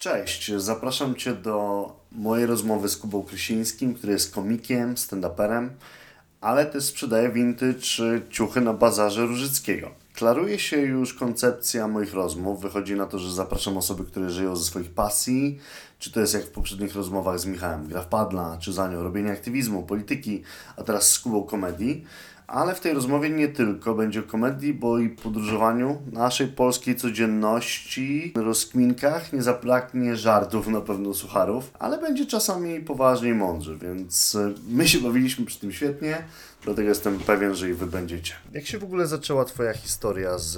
Cześć, zapraszam Cię do mojej rozmowy z Kubą Krysińskim, który jest komikiem, stand-uperem, ale też sprzedaje vintage ciuchy na bazarze Różyckiego. Klaruje się już koncepcja moich rozmów. Wychodzi na to, że zapraszam osoby, które żyją ze swoich pasji, czy to jest jak w poprzednich rozmowach z Michałem, gra w padla, czy za nią robienie aktywizmu, polityki, a teraz z Kubą komedii. Ale w tej rozmowie nie tylko będzie o komedii, bo i podróżowaniu naszej polskiej codzienności, rozkminkach, nie zabraknie żartów na pewno sucharów, ale będzie czasami poważnie i mądrze, więc e, my się bawiliśmy przy tym świetnie, dlatego jestem pewien, że i wy będziecie. Jak się w ogóle zaczęła twoja historia z,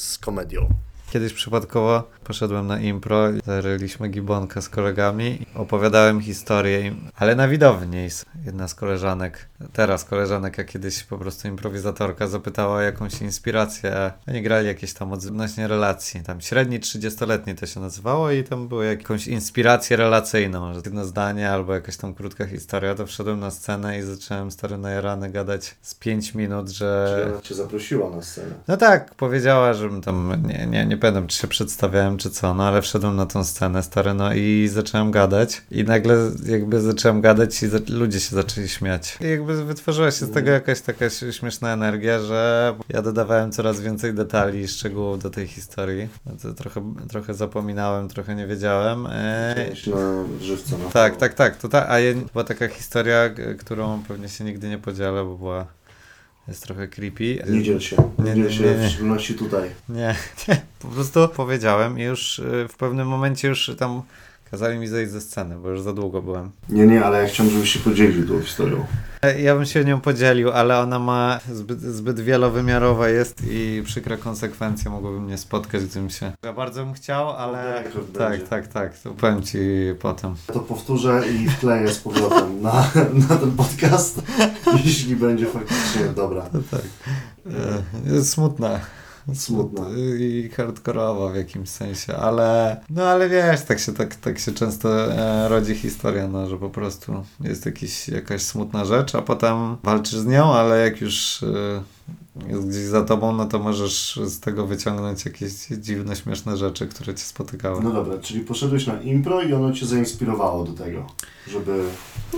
z komedią? Kiedyś przypadkowo poszedłem na impro, zaryliśmy gibonkę z kolegami, opowiadałem historię, ale na widowni. Jedna z koleżanek, teraz koleżanek, a kiedyś po prostu improwizatorka, zapytała o jakąś inspirację. Oni grali jakieś tam odnośnie relacji, tam średni 30-letni to się nazywało i tam było jakąś inspirację relacyjną, że jedno zdanie albo jakaś tam krótka historia, to wszedłem na scenę i zacząłem stary najarany gadać z 5 minut, że... Czy ona cię zaprosiła na scenę? No tak, powiedziała, żebym tam, nie, nie, nie pamiętam czy się przedstawiałem czy co, no ale wszedłem na tą scenę stary, no i zacząłem gadać i nagle jakby zacząłem gadać i za ludzie się zaczęli śmiać. I jakby wytworzyła się z tego jakaś taka śmieszna energia, że ja dodawałem coraz więcej detali i szczegółów do tej historii. No to trochę, trochę zapominałem, trochę nie wiedziałem. Eee, na żywca. Na tak, tak, tak. To ta, a była taka historia, którą pewnie się nigdy nie podzielę, bo była jest trochę creepy. Nie dziel się. Nie, nie dziel się, nie, nie. w szczególności tutaj. Nie, nie. Po prostu powiedziałem i już y, w pewnym momencie już tam Kazali mi zejść ze sceny, bo już za długo byłem. Nie, nie, ale ja chciałem, żebyś się podzielił tą historią. E, ja bym się nią podzielił, ale ona ma zbyt, zbyt wielowymiarowa jest i przykre konsekwencje mogłyby mnie spotkać, gdybym się... Ja bardzo bym chciał, ale... Tak, będzie. tak, tak, to powiem Ci potem. To powtórzę i wkleję z powrotem na, na ten podcast, jeśli będzie faktycznie dobra. No tak. E, smutna smutna. I hardkorowa w jakimś sensie, ale no ale wiesz, tak się, tak, tak się często e, rodzi historia, no, że po prostu jest jakiś, jakaś smutna rzecz, a potem walczysz z nią, ale jak już e, jest gdzieś za tobą, no to możesz z tego wyciągnąć jakieś dziwne, śmieszne rzeczy, które cię spotykały. No dobra, czyli poszedłeś na impro i ono cię zainspirowało do tego, żeby...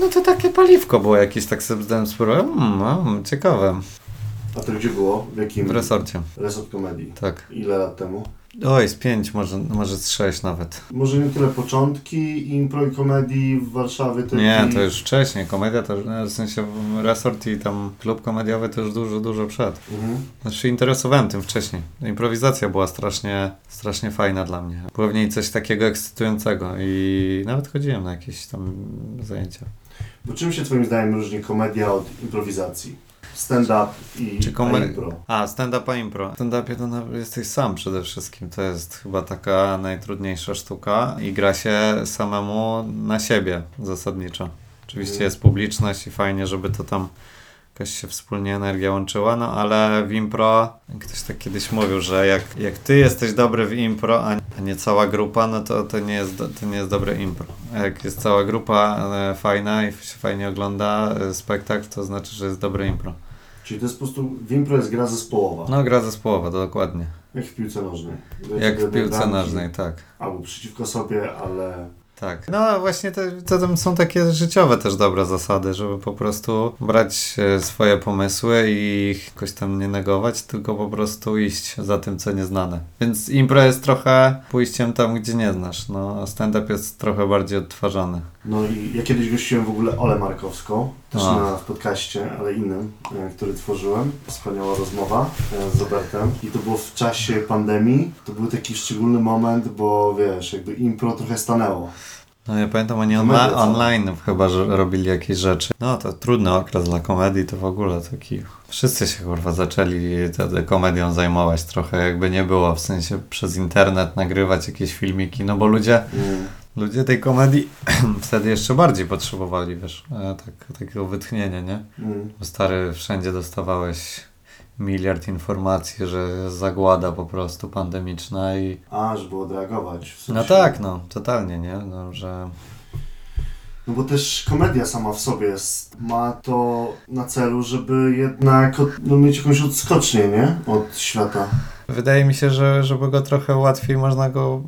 No to takie paliwko było jakieś, tak sobie zdałem sporo, hmm, no, ciekawe. A to gdzie było? W jakim? W resorcie. Resort komedii. Tak. Ile lat temu? Oj, z pięć, może, może z sześć nawet. Może nie tyle początki impro i komedii w Warszawie. Nie, to już wcześniej. Komedia to no, w sensie resort i tam klub komediowy to już dużo, dużo przed. Mhm. Znaczy interesowałem tym wcześniej. Improwizacja była strasznie, strasznie fajna dla mnie. Było w niej coś takiego ekscytującego i nawet chodziłem na jakieś tam zajęcia. Bo czym się twoim zdaniem różni komedia od improwizacji? Stand-up i Czy komer- impro. A, stand-up a impro. stand-upie to jesteś sam przede wszystkim. To jest chyba taka najtrudniejsza sztuka i gra się samemu na siebie zasadniczo. Oczywiście mm. jest publiczność i fajnie, żeby to tam jakaś się wspólnie energia łączyła, no ale w impro, ktoś tak kiedyś mówił, że jak, jak ty jesteś dobry w impro, a nie cała grupa, no to, to, nie jest, to nie jest dobre impro. A jak jest cała grupa e, fajna i się fajnie ogląda e, spektakl, to znaczy, że jest dobre impro. Czyli to jest po prostu, w impro jest gra zespołowa. No, gra zespołowa, dokładnie. Jak w piłce nożnej. Jak w piłce nożnej, tak. Albo przeciwko sobie, ale tak. No właśnie to, to tam są takie życiowe też dobre zasady, żeby po prostu brać e, swoje pomysły i ich jakoś tam nie negować, tylko po prostu iść za tym, co nieznane. Więc impro jest trochę pójściem tam, gdzie nie znasz. No, stand-up jest trochę bardziej odtwarzany. No i ja kiedyś gościłem w ogóle Olę Markowską, też na, w podcaście, ale innym, e, który tworzyłem. Wspaniała rozmowa e, z Robertem. I to było w czasie pandemii. To był taki szczególny moment, bo wiesz, jakby impro trochę stanęło. No ja pamiętam, oni onla online chyba że robili jakieś rzeczy. No to trudny okres dla komedii, to w ogóle taki... Wszyscy się kurwa zaczęli wtedy komedią zajmować trochę, jakby nie było, w sensie przez internet nagrywać jakieś filmiki, no bo ludzie... Mm. Ludzie tej komedii wtedy jeszcze bardziej potrzebowali, wiesz, e, tak, takiego wytchnienia, nie? Mm. Stary, wszędzie dostawałeś miliard informacji, że zagłada po prostu pandemiczna i... A, żeby odreagować. W sensie... No tak, no, totalnie, nie? No, że... No bo też komedia sama w sobie jest, ma to na celu, żeby jednak no, mieć jakąś odskocznię, nie? Od świata. Wydaje mi się, że żeby go trochę łatwiej można go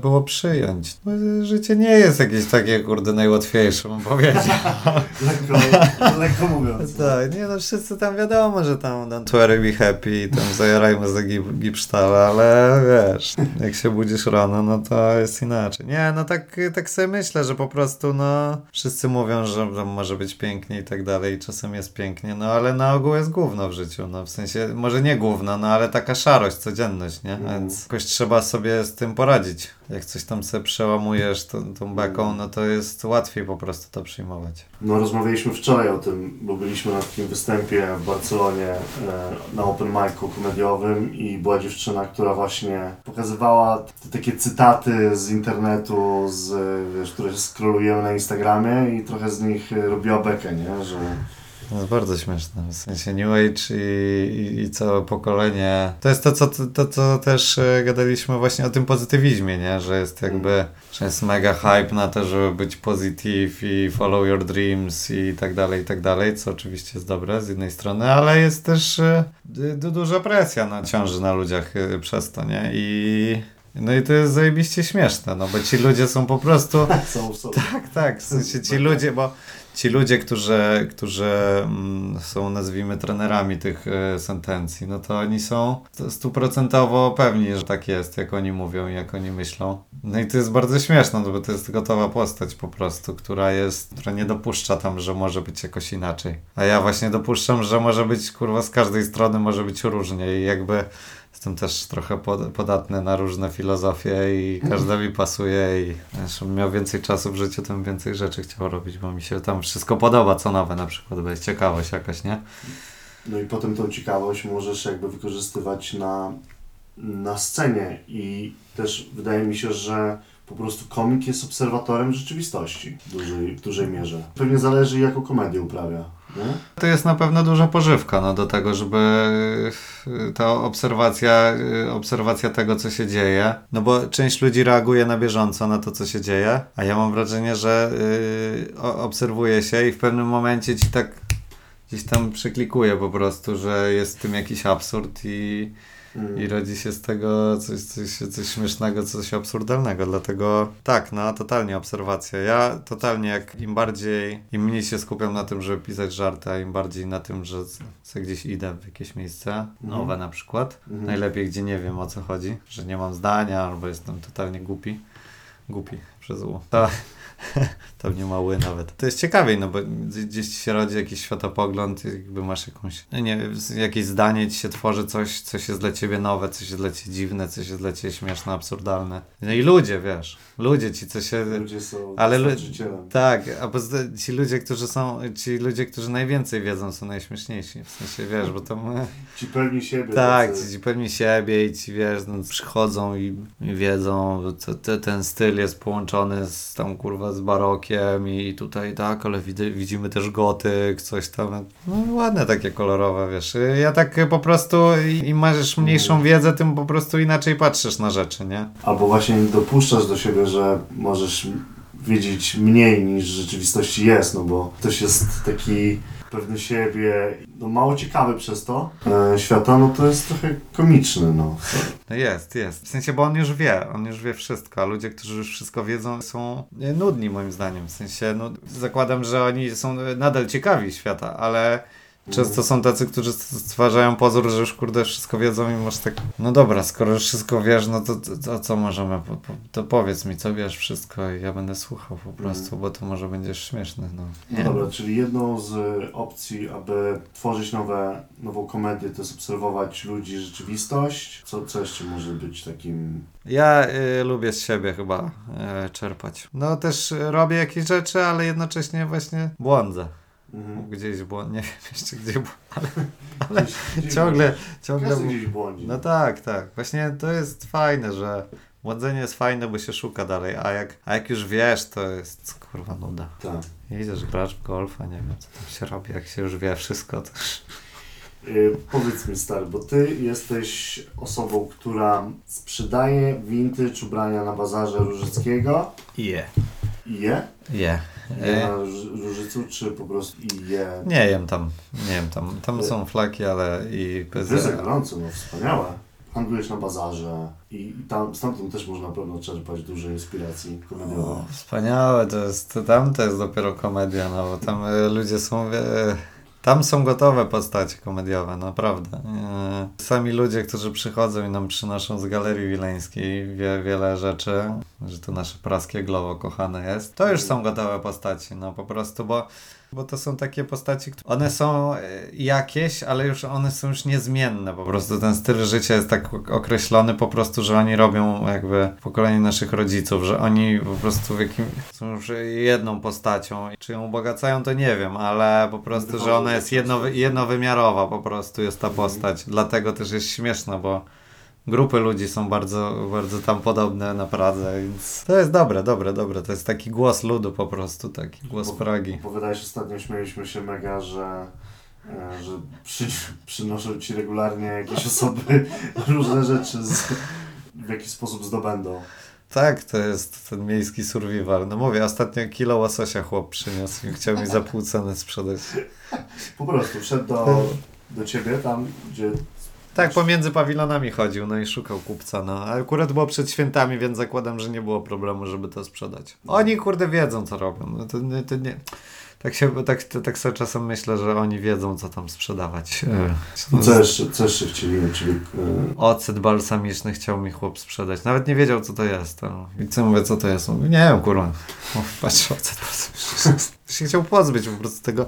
było przyjąć. Bo Życie nie jest jakieś takie, kurde, najłatwiejsze, bym powiedział. Lekko, lekko mówiąc. tak, nie no, wszyscy tam wiadomo, że tam don't worry, be happy, tam zajarajmy za gip, gipsztale, ale wiesz, jak się budzisz rano, no to jest inaczej. Nie, no tak, tak sobie myślę, że po prostu, no, wszyscy mówią, że może być pięknie i tak dalej, i czasem jest pięknie, no ale na ogół jest gówno w życiu, no w sensie, może nie gówno, no ale taka szarość, codzienność, nie? Mhm. Więc jakoś trzeba sobie z tym poradzić. Jak coś tam sobie przełamujesz tą, tą beką, no to jest łatwiej po prostu to przyjmować. No rozmawialiśmy wczoraj o tym, bo byliśmy na takim występie w Barcelonie e, na open micu komediowym i była dziewczyna, która właśnie pokazywała te takie cytaty z internetu, z, wiesz, które scrollujemy na Instagramie i trochę z nich robiła bekę, nie? Że jest bardzo śmieszne. W sensie New Age i, i, i całe pokolenie. To jest to co, to, co też e, gadaliśmy właśnie o tym pozytywizmie, nie? Że jest jakby, że jest mega hype na to, żeby być positive i follow your dreams i tak dalej, i tak dalej, co oczywiście jest dobre z jednej strony, ale jest też e, du- duża presja na ciąży na ludziach e, przez to, nie? I no i to jest zajebiście śmieszne, no bo ci ludzie są po prostu są w sobie. tak, tak. W sensie ci ludzie, bo ci ludzie, którzy, którzy mm, są nazwijmy trenerami tych e, sentencji, no to oni są stuprocentowo pewni, że tak jest, jak oni mówią i jak oni myślą. No i to jest bardzo śmieszne, no bo to jest gotowa postać po prostu, która jest, która nie dopuszcza tam, że może być jakoś inaczej. A ja właśnie dopuszczam, że może być, kurwa, z każdej strony może być różnie i jakby Jestem też trochę pod, podatny na różne filozofie i każda mi pasuje i wiesz, bym miał więcej czasu w życiu, tym więcej rzeczy chciał robić, bo mi się tam wszystko podoba, co nowe na przykład, bo jest ciekawość jakaś, nie? No i potem tą ciekawość możesz jakby wykorzystywać na, na scenie i też wydaje mi się, że po prostu komik jest obserwatorem rzeczywistości w dużej, w dużej mierze. Pewnie zależy jaką komedię uprawia, nie? To jest na pewno duża pożywka no, do tego, żeby y, ta obserwacja, y, obserwacja tego, co się dzieje. No bo część ludzi reaguje na bieżąco na to, co się dzieje, a ja mam wrażenie, że y, obserwuje się i w pewnym momencie ci tak gdzieś tam przeklikuje po prostu, że jest w tym jakiś absurd i, Mm. i rodzi się z tego coś, coś, coś śmiesznego, coś absurdalnego. Dlatego tak, no totalnie obserwacja. Ja totalnie jak im bardziej, im mniej się skupiam na tym, żeby pisać żarty, a im bardziej na tym, że sobie gdzieś idę w jakieś miejsce, nowe na przykład. Mhm. Najlepiej, gdzie nie wiem o co chodzi, że nie mam zdania albo jestem totalnie głupi. Głupi przez U. To, to mnie ma ły nawet. To jest ciekawiej, no bo gdzieś ci się rodzi jakiś światopogląd, jakby masz jakąś, no nie jakieś zdanie ci się tworzy, coś, coś jest dla ciebie nowe, coś jest dla ciebie dziwne, coś jest dla ciebie śmieszne, absurdalne. No i ludzie, wiesz, ludzie ci, co się... Ludzie są Ale lu-. Tak, a poza ci ludzie, którzy są, ci ludzie, którzy najwięcej wiedzą, są najśmieszniejsi. W sensie, wiesz, bo to my... Ci pewni siebie. Tak, tacy- ci, pewni siebie i ci wiesz, no, przychodzą i, i wiedzą, to, te, ten styl jest połączony z tam kurwa z barokiem i tutaj tak, ale widzimy też gotyk, coś tam. No ładne takie kolorowe, wiesz. Ja tak po prostu im masz mniejszą wiedzę, tym po prostu inaczej patrzysz na rzeczy, nie? Albo właśnie nie dopuszczasz do siebie, że możesz wiedzieć mniej niż w rzeczywistości jest, no bo ktoś jest taki pewny siebie, no mało ciekawy przez to e, świata, no to jest trochę komiczny, no. No jest, jest. W sensie, bo on już wie, on już wie wszystko, a ludzie, którzy już wszystko wiedzą, są nudni moim zdaniem. W sensie, no, zakładam, że oni są nadal ciekawi świata, ale często są tacy, którzy stwarzają pozór, że już kurde wszystko wiedzą i masz tak, no dobra, skoro już wszystko wiesz, no to, to, to co możemy, po, po, to powiedz mi, co wiesz wszystko i ja będę słuchał po prostu, bo to może będziesz śmieszny, no. No dobra, czyli jedną z opcji, aby tworzyć nowe, nową komedię, to jest obserwować ludzi, rzeczywistość. Co, co jeszcze może być takim... Ja y, lubię z siebie chyba y, czerpać. No też y, robię jakieś rzeczy, ale jednocześnie właśnie błądzę. Mhm. Gdzieś błąd, nie wiem jeszcze gdzie błąd, ale Gdzieś- gdzieś ciągle, ciągle... Każdy gdzieś błądzi. No tak, tak. Właśnie to jest fajne, że błądzenie jest fajne, bo się szuka dalej, a jak, a jak już wiesz, to jest kurwa nuda. Tak. Idziesz, grasz w golfa, nie wiem co tam się robi, jak się już wie wszystko, to Y, powiedz mi stary, bo ty jesteś osobą, która sprzedaje vintage ubrania na bazarze Różyckiego je. je? Je. Je E, Różycu, czy po prostu i je? Nie jem tam, nie jem tam. Tam są flaki, ale i. Wyzek gorący, no wspaniałe. handlujesz na bazarze i, tam, stamtąd też można na pewno czerpać dużo inspiracji komediowej. Wspaniałe, to jest, tam to jest dopiero komedia, no bo tam e, ludzie są, wie, tam są gotowe postacie komediowe, naprawdę. E, Sami ludzie, którzy przychodzą i nam przynoszą z Galerii Wileńskiej wie, wiele rzeczy, że to nasze praskie glowo kochane jest, to już są gotowe postaci, no po prostu, bo bo to są takie postaci, które- one są e, jakieś, ale już one są już niezmienne. Po prostu ten styl życia jest tak określony po prostu, że oni robią jakby pokolenie naszych rodziców, że oni po prostu w jakim, są już jedną postacią. Czy ją ubogacają, to nie wiem, ale po prostu, że ona jest jedno, jednowymiarowa po prostu jest ta postać. Dlatego też jest śmieszna, bo grupy ludzi są bardzo, bardzo tam podobne na Pradze, więc to jest dobre, dobre, dobre. To jest taki głos ludu po prostu, taki głos Bo- Pragi. Opowiadałeś ostatnio, śmieliśmy się mega, że, e, że przy, przynoszą ci regularnie jakieś osoby różne rzeczy, z, w jaki sposób zdobędą. Tak, to jest ten miejski survival. No mówię, ostatnio kilo łososia chłop przyniósł i chciał mi za pół ceny sprzedać. Po prostu wszedł do, do ciebie tam, gdzie Tak, pomiędzy pawilonami chodził, no i szukał kupca, no. A akurat było przed świętami, więc zakładam, że nie było problemu, żeby to sprzedać. Oni, kurde, wiedzą, co robią. No to, to nie... Tak się, tak, tak sobie czasem myślę, że oni wiedzą, co tam sprzedawać. E, Co jeszcze, co jeszcze chcieli, czyli e, Ocet balsamiczny chciał mi chłop sprzedać. Nawet nie wiedział, co to jest. No. I co mówię, co to jest? Mówię, nie wiem, kurwa. O, patrz, ocet balsamiczny. się chciał pozbyć po prostu tego.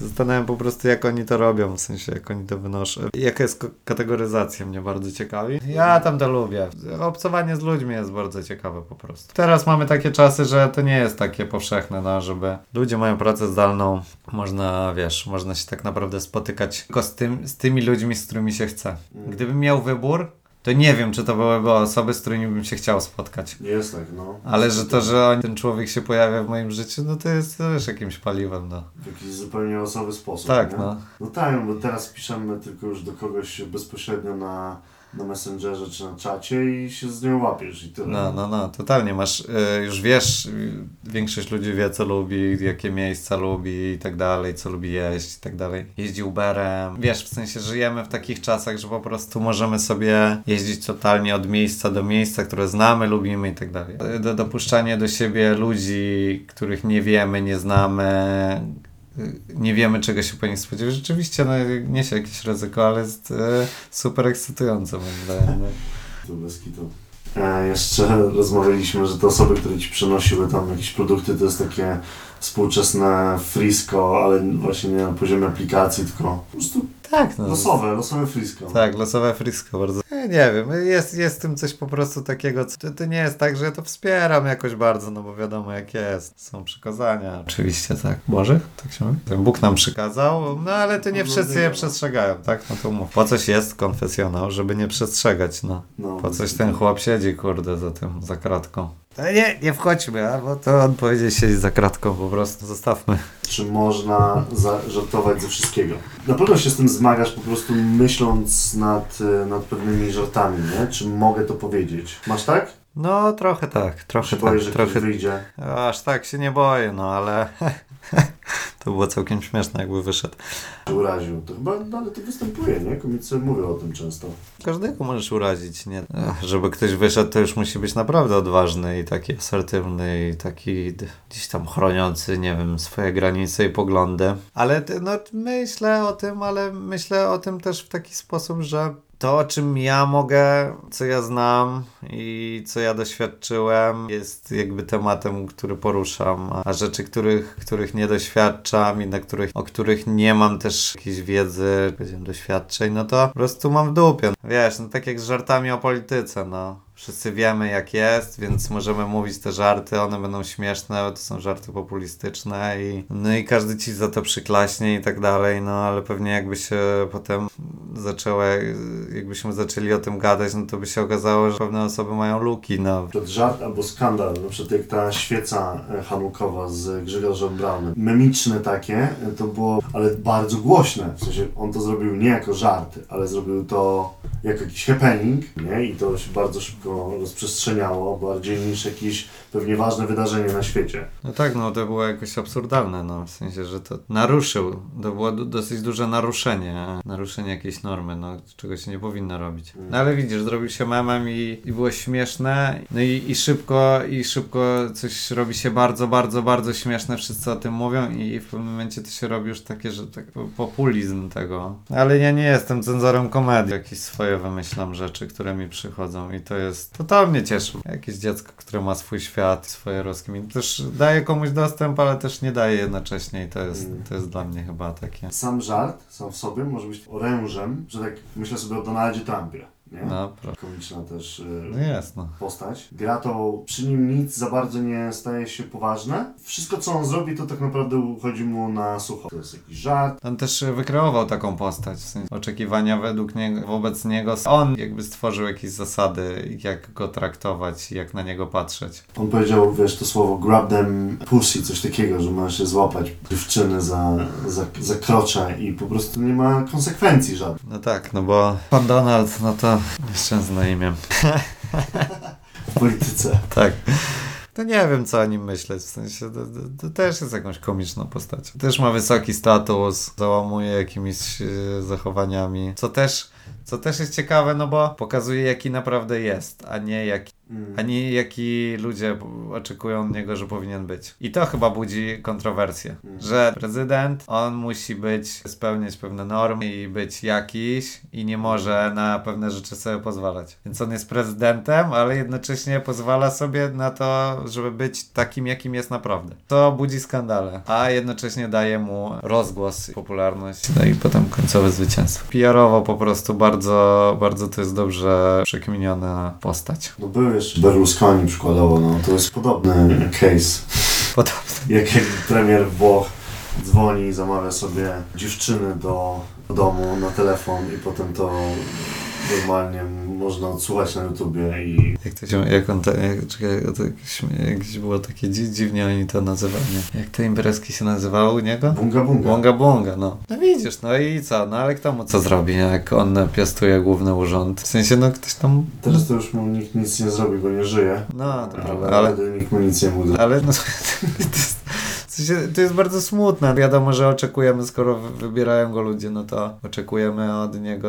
Zastanawiam po prostu, jak oni to robią, w sensie, jak oni to wynoszą. Jaka jest kategoryzacja, mnie bardzo ciekawi. Ja tam to lubię. Obcowanie z ludźmi jest bardzo ciekawe po prostu. Teraz mamy takie czasy, że to nie jest takie powszechne, no, żeby ludzie mają pracę zdalną. Można, wiesz, można się tak naprawdę spotykać tylko z, tym, z tymi ludźmi, z którymi się chce. Gdybym miał wybór, to nie wiem, czy to byłyby osoby, z którymi bym się chciał spotkać. jest tak, no. Ale że to, że on, ten człowiek się pojawia w moim życiu, no to jest też jakimś paliwem, no. W jakiś zupełnie losowy sposób. Tak, nie? no. No tak, bo teraz piszemy tylko już do kogoś bezpośrednio na, na Messengerze czy na czacie i się z nią łapiesz i tyle. No, no, no, totalnie. Masz, y, już wiesz, y, większość ludzi wie, co lubi, jakie miejsca lubi i tak dalej, co lubi jeść i tak dalej. Jeździ Uberem. Wiesz, w sensie żyjemy w takich czasach, że po prostu możemy sobie jeździć totalnie od miejsca do miejsca, które znamy, lubimy i tak dalej. Do, dopuszczanie do siebie ludzi, których nie wiemy, nie znamy, nie wiemy, czego się po nich spodziewać. Rzeczywiście no, niesie jakieś ryzyko, ale jest y, super ekscytujące, moim zdaniem. No. Tu bez kitu. E, jeszcze rozmawialiśmy, że te osoby, które ci przynosiły tam jakieś produkty, to jest takie współczesne frisko, ale właśnie nie na poziomie aplikacji, tylko po prostu Tak, no. losowe, losowe frisko. Tak, losowe frisko bardzo. Ja nie wiem, jest, jest w tym coś po prostu takiego, co- to, nie jest tak, że ja to wspieram jakoś bardzo, no bo wiadomo jak jest. Są przykazania. Oczywiście tak. Boże? Tak się mówi? Ten Bóg nam przykazał, no ale to nie wszyscy je przestrzegają, tak? No to mów. Po coś jest konfesjonał, żeby nie przestrzegać, no. No, Po coś kitu. ten chłop siedzi, kurde, za tym, za kratką. Ale nie, nie wchodźmy, a bo to on powiedział siedzi za kratką po prostu, zostawmy. Czy można zażartować ze wszystkiego? Na pewno się z tym zmagasz po prostu myśląc nad, e, nad pewnymi żartami, nie? Czy mogę to powiedzieć? Masz tak? No, trochę tak, trochę boisz, tak, że trochę wyjdzie? Aż tak się nie boję, no ale to było całkiem śmieszne, jakby wyszedł. Uraził? To chyba, no, ale to występuje, nie? Komicy mówią o tym często. Każdego możesz urazić, nie? Żeby ktoś wyszedł, to już musi być naprawdę odważny i taki asertywny i taki gdzieś tam chroniący, nie wiem, swoje granice i poglądy. Ale no, myślę o tym, ale myślę o tym też w taki sposób, że to, o czym ja mogę, co ja znam i co ja doświadczyłem, jest jakby tematem, który poruszam, a rzeczy, których, których nie doświadczam i na których, o których nie mam też jakiejś wiedzy, doświadczeń, no to po prostu mam w dupie. Wiesz, no tak jak z żartami o polityce, no. Wszyscy wiemy jak jest, więc możemy mówić te żarty, one będą śmieszne, to są żarty populistyczne i no i każdy ci za to przyklaśnie i tak dalej, no ale pewnie jakby się potem zaczęły, jakbyśmy zaczęli o tym gadać, no to by się okazało, że pewne osoby mają luki, no. Przykład żart albo skandal, na przykład jak ta świeca hanukowa z Grzegorzem Braunem. Memiczne takie, to było, ale bardzo głośne. W sensie on to zrobił nie jako żart, ale zrobił to jako jakiś happening, nie? I to się bardzo szybko rozprzestrzeniało, bardziej niż jakieś pewnie ważne wydarzenie na świecie. No tak, no to było jakoś absurdalne, no w sensie, że to naruszył, to było dosyć duże naruszenie, naruszenie jakiejś normy, no czego się nie powinno robić. No ale widzisz, zrobił się memem i, i było śmieszne, no i, i szybko, i szybko coś robi się bardzo, bardzo, bardzo śmieszne, wszyscy o tym mówią i w pewnym momencie to się robi już takie, że tak populizm tego. Ale ja nie jestem cenzorem komedii, jakieś swoje wymyślam rzeczy, które mi przychodzą i to jest, to to mnie cieszy. Jakieś dziecko, które ma swój świat, swoje rozkminy, też daje komuś dostęp, ale też nie daje jednocześnie i to jest, Mm. to jest dla mnie chyba takie. Sam żart sam w sobie może być orężem, że tak myślę sobie o Donaldzie Trumpie, nie? No, proszę. Komiczna też y, No jest, no. postać. Gra to przy nim nic za bardzo nie staje się poważne. Wszystko co on zrobi to tak naprawdę uchodzi mu na sucho. To jest jakiś żart. On też wykreował taką postać, w sensie oczekiwania według niego, wobec niego. On jakby stworzył jakieś zasady, jak go traktować, jak na niego patrzeć. On powiedział, wiesz, to słowo grab them pussy, coś takiego, że masz się złapać dziewczyny za, za, za krocze i po prostu nie ma konsekwencji żadnych. No tak, no bo pan Donald, no to nieszczęsne imię. w polityce. Tak. To nie wiem, co o nim myśleć, w sensie to, to, to też jest jakąś komiczną postacią. Też ma wysoki status, załamuje jakimiś e, zachowaniami, co też, co też jest ciekawe, no bo pokazuje, jaki naprawdę jest, a nie jaki, A nie jaki ludzie oczekują od niego, że powinien być. I to chyba budzi kontrowersję, Mm. że prezydent, on musi być, spełniać pewne normy i być jakiś i nie może na pewne rzeczy sobie pozwalać. Więc on jest prezydentem, ale jednocześnie pozwala sobie na to, żeby być takim, jakim jest naprawdę. To budzi skandale, a jednocześnie daje mu rozgłos, popularność, no i potem końcowe zwycięstwo. PR-owo po prostu bardzo, bardzo to jest dobrze przekminiona postać. No był jeszcze Berlusconi przykładowo, no to jest podobny case. Podobno. Jak, jak premier Włoch dzwoni, zamawia sobie dziewczyny do domu na telefon i potem to normalnie można odsłuchać na YouTubie i Jak to się, jak on, to, jak, czekaj, to jakieś, jakieś było takie dzi, dziwnie oni to nazywali. Jak te imprezki się nazywały u niego? bunga bunga. Bunga bunga, no. No widzisz, no i co, no ale kto mu co zrobi, jak on piastuje główny urząd? W sensie, no ktoś tam, Teraz to już mu nikt nic nie zrobi, bo nie żyje. no to prawda, ale, ale, nikt mu nic nie mówi. ale no, to jest, bardzo smutne. Wiadomo, że oczekujemy, skoro wy- wybierają go ludzie, no to oczekujemy od niego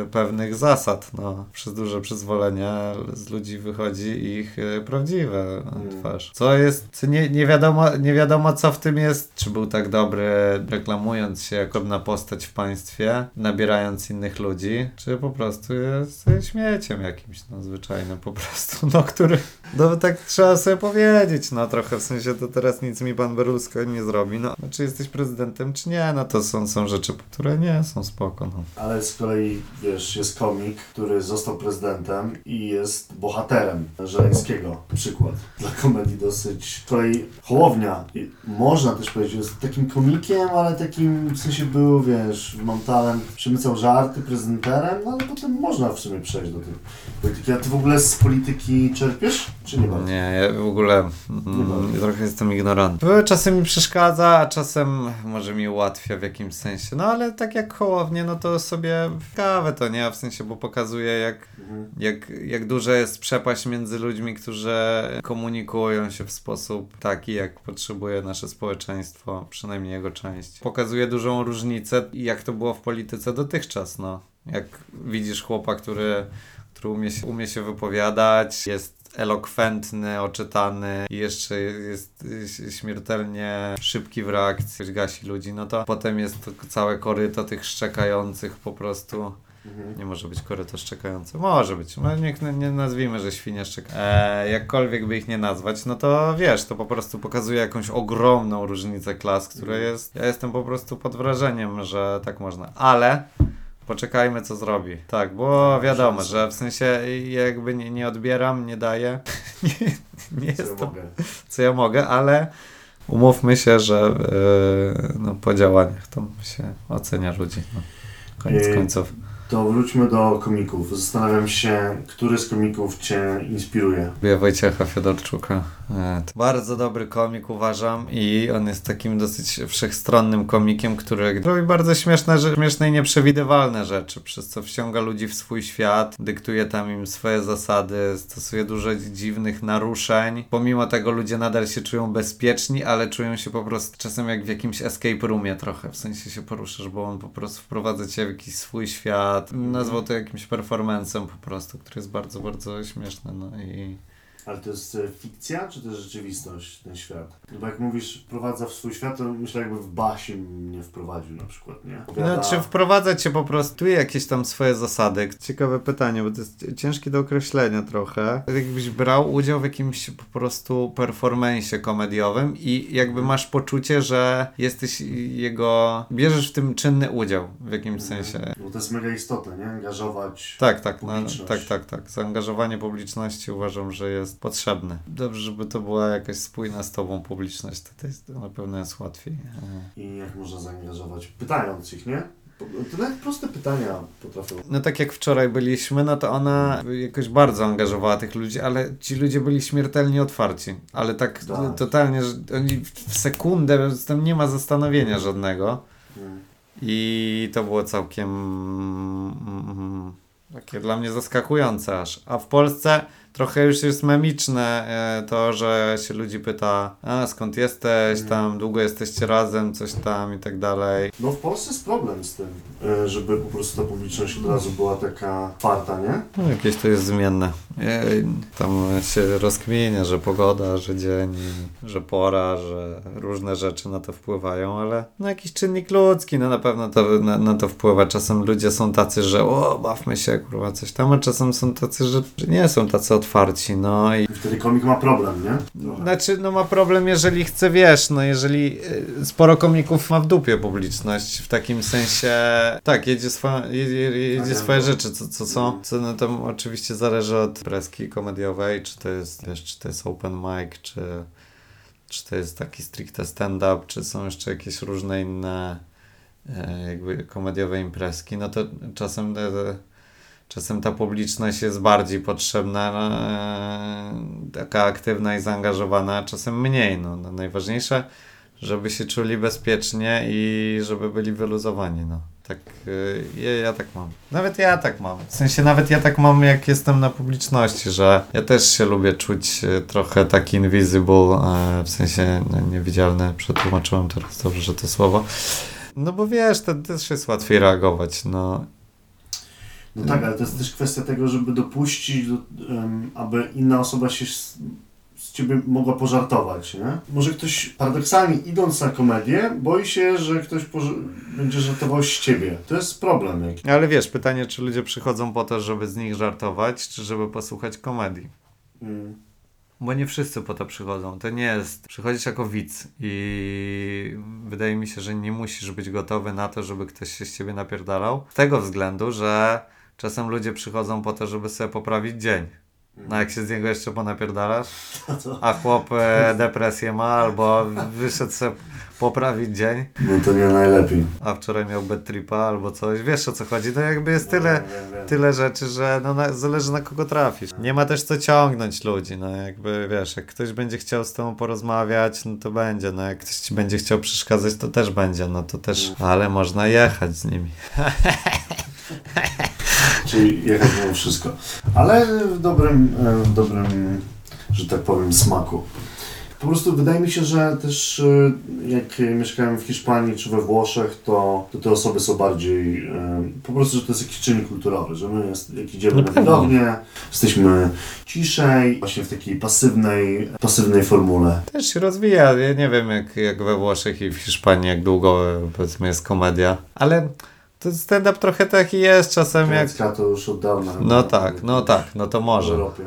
e, pewnych zasad, no. Przez duże przyzwolenie z ludzi wychodzi ich e, prawdziwe Mm. twarz. Co jest, nie, nie, wiadomo, nie wiadomo, co w tym jest. Czy był tak dobry, reklamując się jako na postać w państwie, nabierając innych ludzi, czy po prostu jest śmieciem jakimś, no, zwyczajnym po prostu, no, który, no, tak trzeba sobie powiedzieć, no, trochę, w sensie, to teraz nic mi pan Berlusconi nie zrobi, no, czy jesteś prezydentem, czy nie, no, to są, są rzeczy, które nie są spoko, no. Ale z kolei, wiesz, jest komik, który został prezydentem i jest bohaterem Żeleńskiego. Przykład. Dla komedii dosyć. Z kolei Hołownia, i można też powiedzieć, jest takim komikiem, ale takim, w sensie był, wiesz, mam talent, przemycał żarty prezenterem, no ale potem można w sumie przejść do tej polityki. A ty w ogóle z polityki czerpiesz? Czy nie bardzo? Nie, ja w ogóle Nie mm, trochę jestem ignorantem. Czasem mi przeszkadza, a czasem może mi ułatwia w jakimś sensie. No ale tak jak Hołownie, no to sobie kawę to nie, w sensie, bo pokazuje jak, Mhm. jak, jak duża jest przepaść między ludźmi, którzy komunikują się w sposób taki, jak potrzebuje nasze społeczeństwo, przynajmniej jego część. Pokazuje dużą różnicę, jak to było w polityce dotychczas, no. Jak widzisz chłopa, który, który umie, się, umie się wypowiadać, jest elokwentny, oczytany i jeszcze jest śmiertelnie szybki w reakcji, gasi ludzi, no to potem jest to całe koryto tych szczekających po prostu. Mhm. Nie może być koryto szczekające. Może być. No, niech nie nazwijmy, że świnie szczeka. E, jakkolwiek by ich nie nazwać, no to wiesz, to po prostu pokazuje jakąś ogromną różnicę klas, która jest. Ja jestem po prostu pod wrażeniem, że tak można. Ale poczekajmy, co zrobi. Tak, bo wiadomo, że w sensie jakby nie, nie odbieram, nie daję. nie, nie Co ja jest to, mogę? co ja mogę, ale umówmy się, że e, no, po działaniach to się ocenia ludzi. No. Koniec Yy, końców. To wróćmy do komików. Zastanawiam się, który z komików Cię inspiruje. Lubię Wojciecha Fiodorczuka. E, to bardzo dobry komik uważam i on jest takim dosyć wszechstronnym komikiem, który robi bardzo śmieszne, śmieszne i nieprzewidywalne rzeczy, przez co wciąga ludzi w swój świat, dyktuje tam im swoje zasady, stosuje dużo dziwnych naruszeń. Pomimo tego ludzie nadal się czują bezpieczni, ale czują się po prostu czasem jak w jakimś escape roomie trochę, w sensie się poruszasz, bo on po prostu wprowadza cię w jakiś swój świat. Nazwał to jakimś performancem po prostu, który jest bardzo, bardzo śmieszny, no i... Ale to jest e, fikcja, czy to jest rzeczywistość, ten świat? No bo jak mówisz, wprowadza w swój świat, to myślę, jakby w Basie mnie wprowadził na przykład, nie? No, czy wprowadzać się po prostu jakieś tam swoje zasady? Ciekawe pytanie, bo to jest ciężkie do określenia trochę. Jakbyś brał udział w jakimś po prostu performance'ie komediowym i jakby masz poczucie, że jesteś jego... bierzesz w tym czynny udział w jakimś sensie. Bo to jest mega istotne, nie? Angażować. Tak, tak, no, tak, tak, tak. Zaangażowanie publiczności uważam, że jest potrzebne. Dobrze, żeby to była jakaś spójna z tobą publiczność, to, to, jest, to na pewno jest łatwiej. E. I jak można zaangażować? Pytając ich, nie? To nawet proste pytania potrafią. No tak jak wczoraj byliśmy, no to ona jakoś bardzo angażowała tych ludzi, ale ci ludzie byli śmiertelnie otwarci. Ale tak, Tak. totalnie, że oni w sekundę, tam nie ma zastanowienia żadnego. Mm. I to było całkiem mm, takie dla mnie zaskakujące aż. A w Polsce trochę już jest memiczne e, to, że się ludzi pyta, a skąd jesteś, Mm. tam długo jesteście razem, coś tam i tak dalej. No w Polsce jest problem z tym, e, żeby po prostu ta publiczność od razu była taka twarda, nie? No, jakieś to jest zmienne. E, Tam się rozkmienia, że pogoda, że dzień, że pora, że różne rzeczy na to wpływają, ale no jakiś czynnik ludzki, no na pewno to, na, na to wpływa. Czasem ludzie są tacy, że o, bawmy się, kurwa, coś tam, a czasem są tacy, że że nie są tacy otwarci, no i wtedy komik ma problem, nie? Trochę. znaczy, no ma problem, jeżeli chce, wiesz, no jeżeli y, sporo komików ma w dupie publiczność, w takim sensie, tak, jedzie, swa, jedzie, jedzie Tak, swoje tak. rzeczy, co, co są, co no tam oczywiście zależy od preski komediowej, czy to jest, wiesz, czy to jest open mic, czy, czy to jest taki stricte stand-up, czy są jeszcze jakieś różne inne e, jakby komediowe imprezki, no to czasem te, te, czasem ta publiczność jest bardziej potrzebna, e, taka aktywna i zaangażowana, czasem mniej. No, no, najważniejsze, żeby się czuli bezpiecznie i żeby byli wyluzowani. No. Tak, y, ja, ja tak mam. Nawet ja tak mam. W sensie nawet ja tak mam, jak jestem na publiczności, że ja też się lubię czuć y, trochę taki invisible, e, w sensie no, niewidzialny, przetłumaczyłem teraz dobrze, to słowo. No bo wiesz, to też jest łatwiej reagować, no. No tak, ale to jest też kwestia tego, żeby dopuścić, do, em, aby inna osoba się z, z ciebie mogła pożartować, nie? Może ktoś paradoksalnie idąc na komedię, boi się, że ktoś będzie żartował z ciebie. To jest problem jakiś. Ale wiesz, pytanie, czy ludzie przychodzą po to, żeby z nich żartować, czy żeby posłuchać komedii? Mm. Bo nie wszyscy po to przychodzą. To nie jest. Przychodzisz jako widz i wydaje mi się, że nie musisz być gotowy na to, żeby ktoś się z ciebie napierdalał. Z tego względu, że czasem ludzie przychodzą po to, żeby sobie poprawić dzień. No jak się z niego jeszcze ponapierdalasz, A co? a chłop e, depresję ma albo wyszedł sobie poprawić dzień, No to nie najlepiej. a wczoraj miał bad tripa albo coś. Wiesz o co chodzi? To jakby jest tyle wiem. tyle rzeczy, że no, na, zależy na kogo trafisz. Nie ma też co ciągnąć ludzi, no jakby wiesz, jak ktoś będzie chciał z tobą porozmawiać, no to będzie, no jak ktoś ci będzie chciał przeszkadzać, to też będzie, no to też, ale można jechać z nimi. Czyli jechać mimo wszystko. Ale w dobrym, e, w dobrym, że tak powiem, smaku. Po prostu wydaje mi się, że też e, jak mieszkałem w Hiszpanii czy we Włoszech, to, to te osoby są bardziej, e, po prostu, że to jest jakiś czynnik kulturowy, że my jest, jak idziemy Na na widownię, jesteśmy ciszej, właśnie w takiej pasywnej, pasywnej formule. Też się rozwija, ja nie wiem jak, jak we Włoszech i w Hiszpanii, jak długo powiedzmy jest komedia, ale to stand-up trochę taki jest czasem jak... Grecka to już od dawna. No tak, no tak, no to W może. Europie.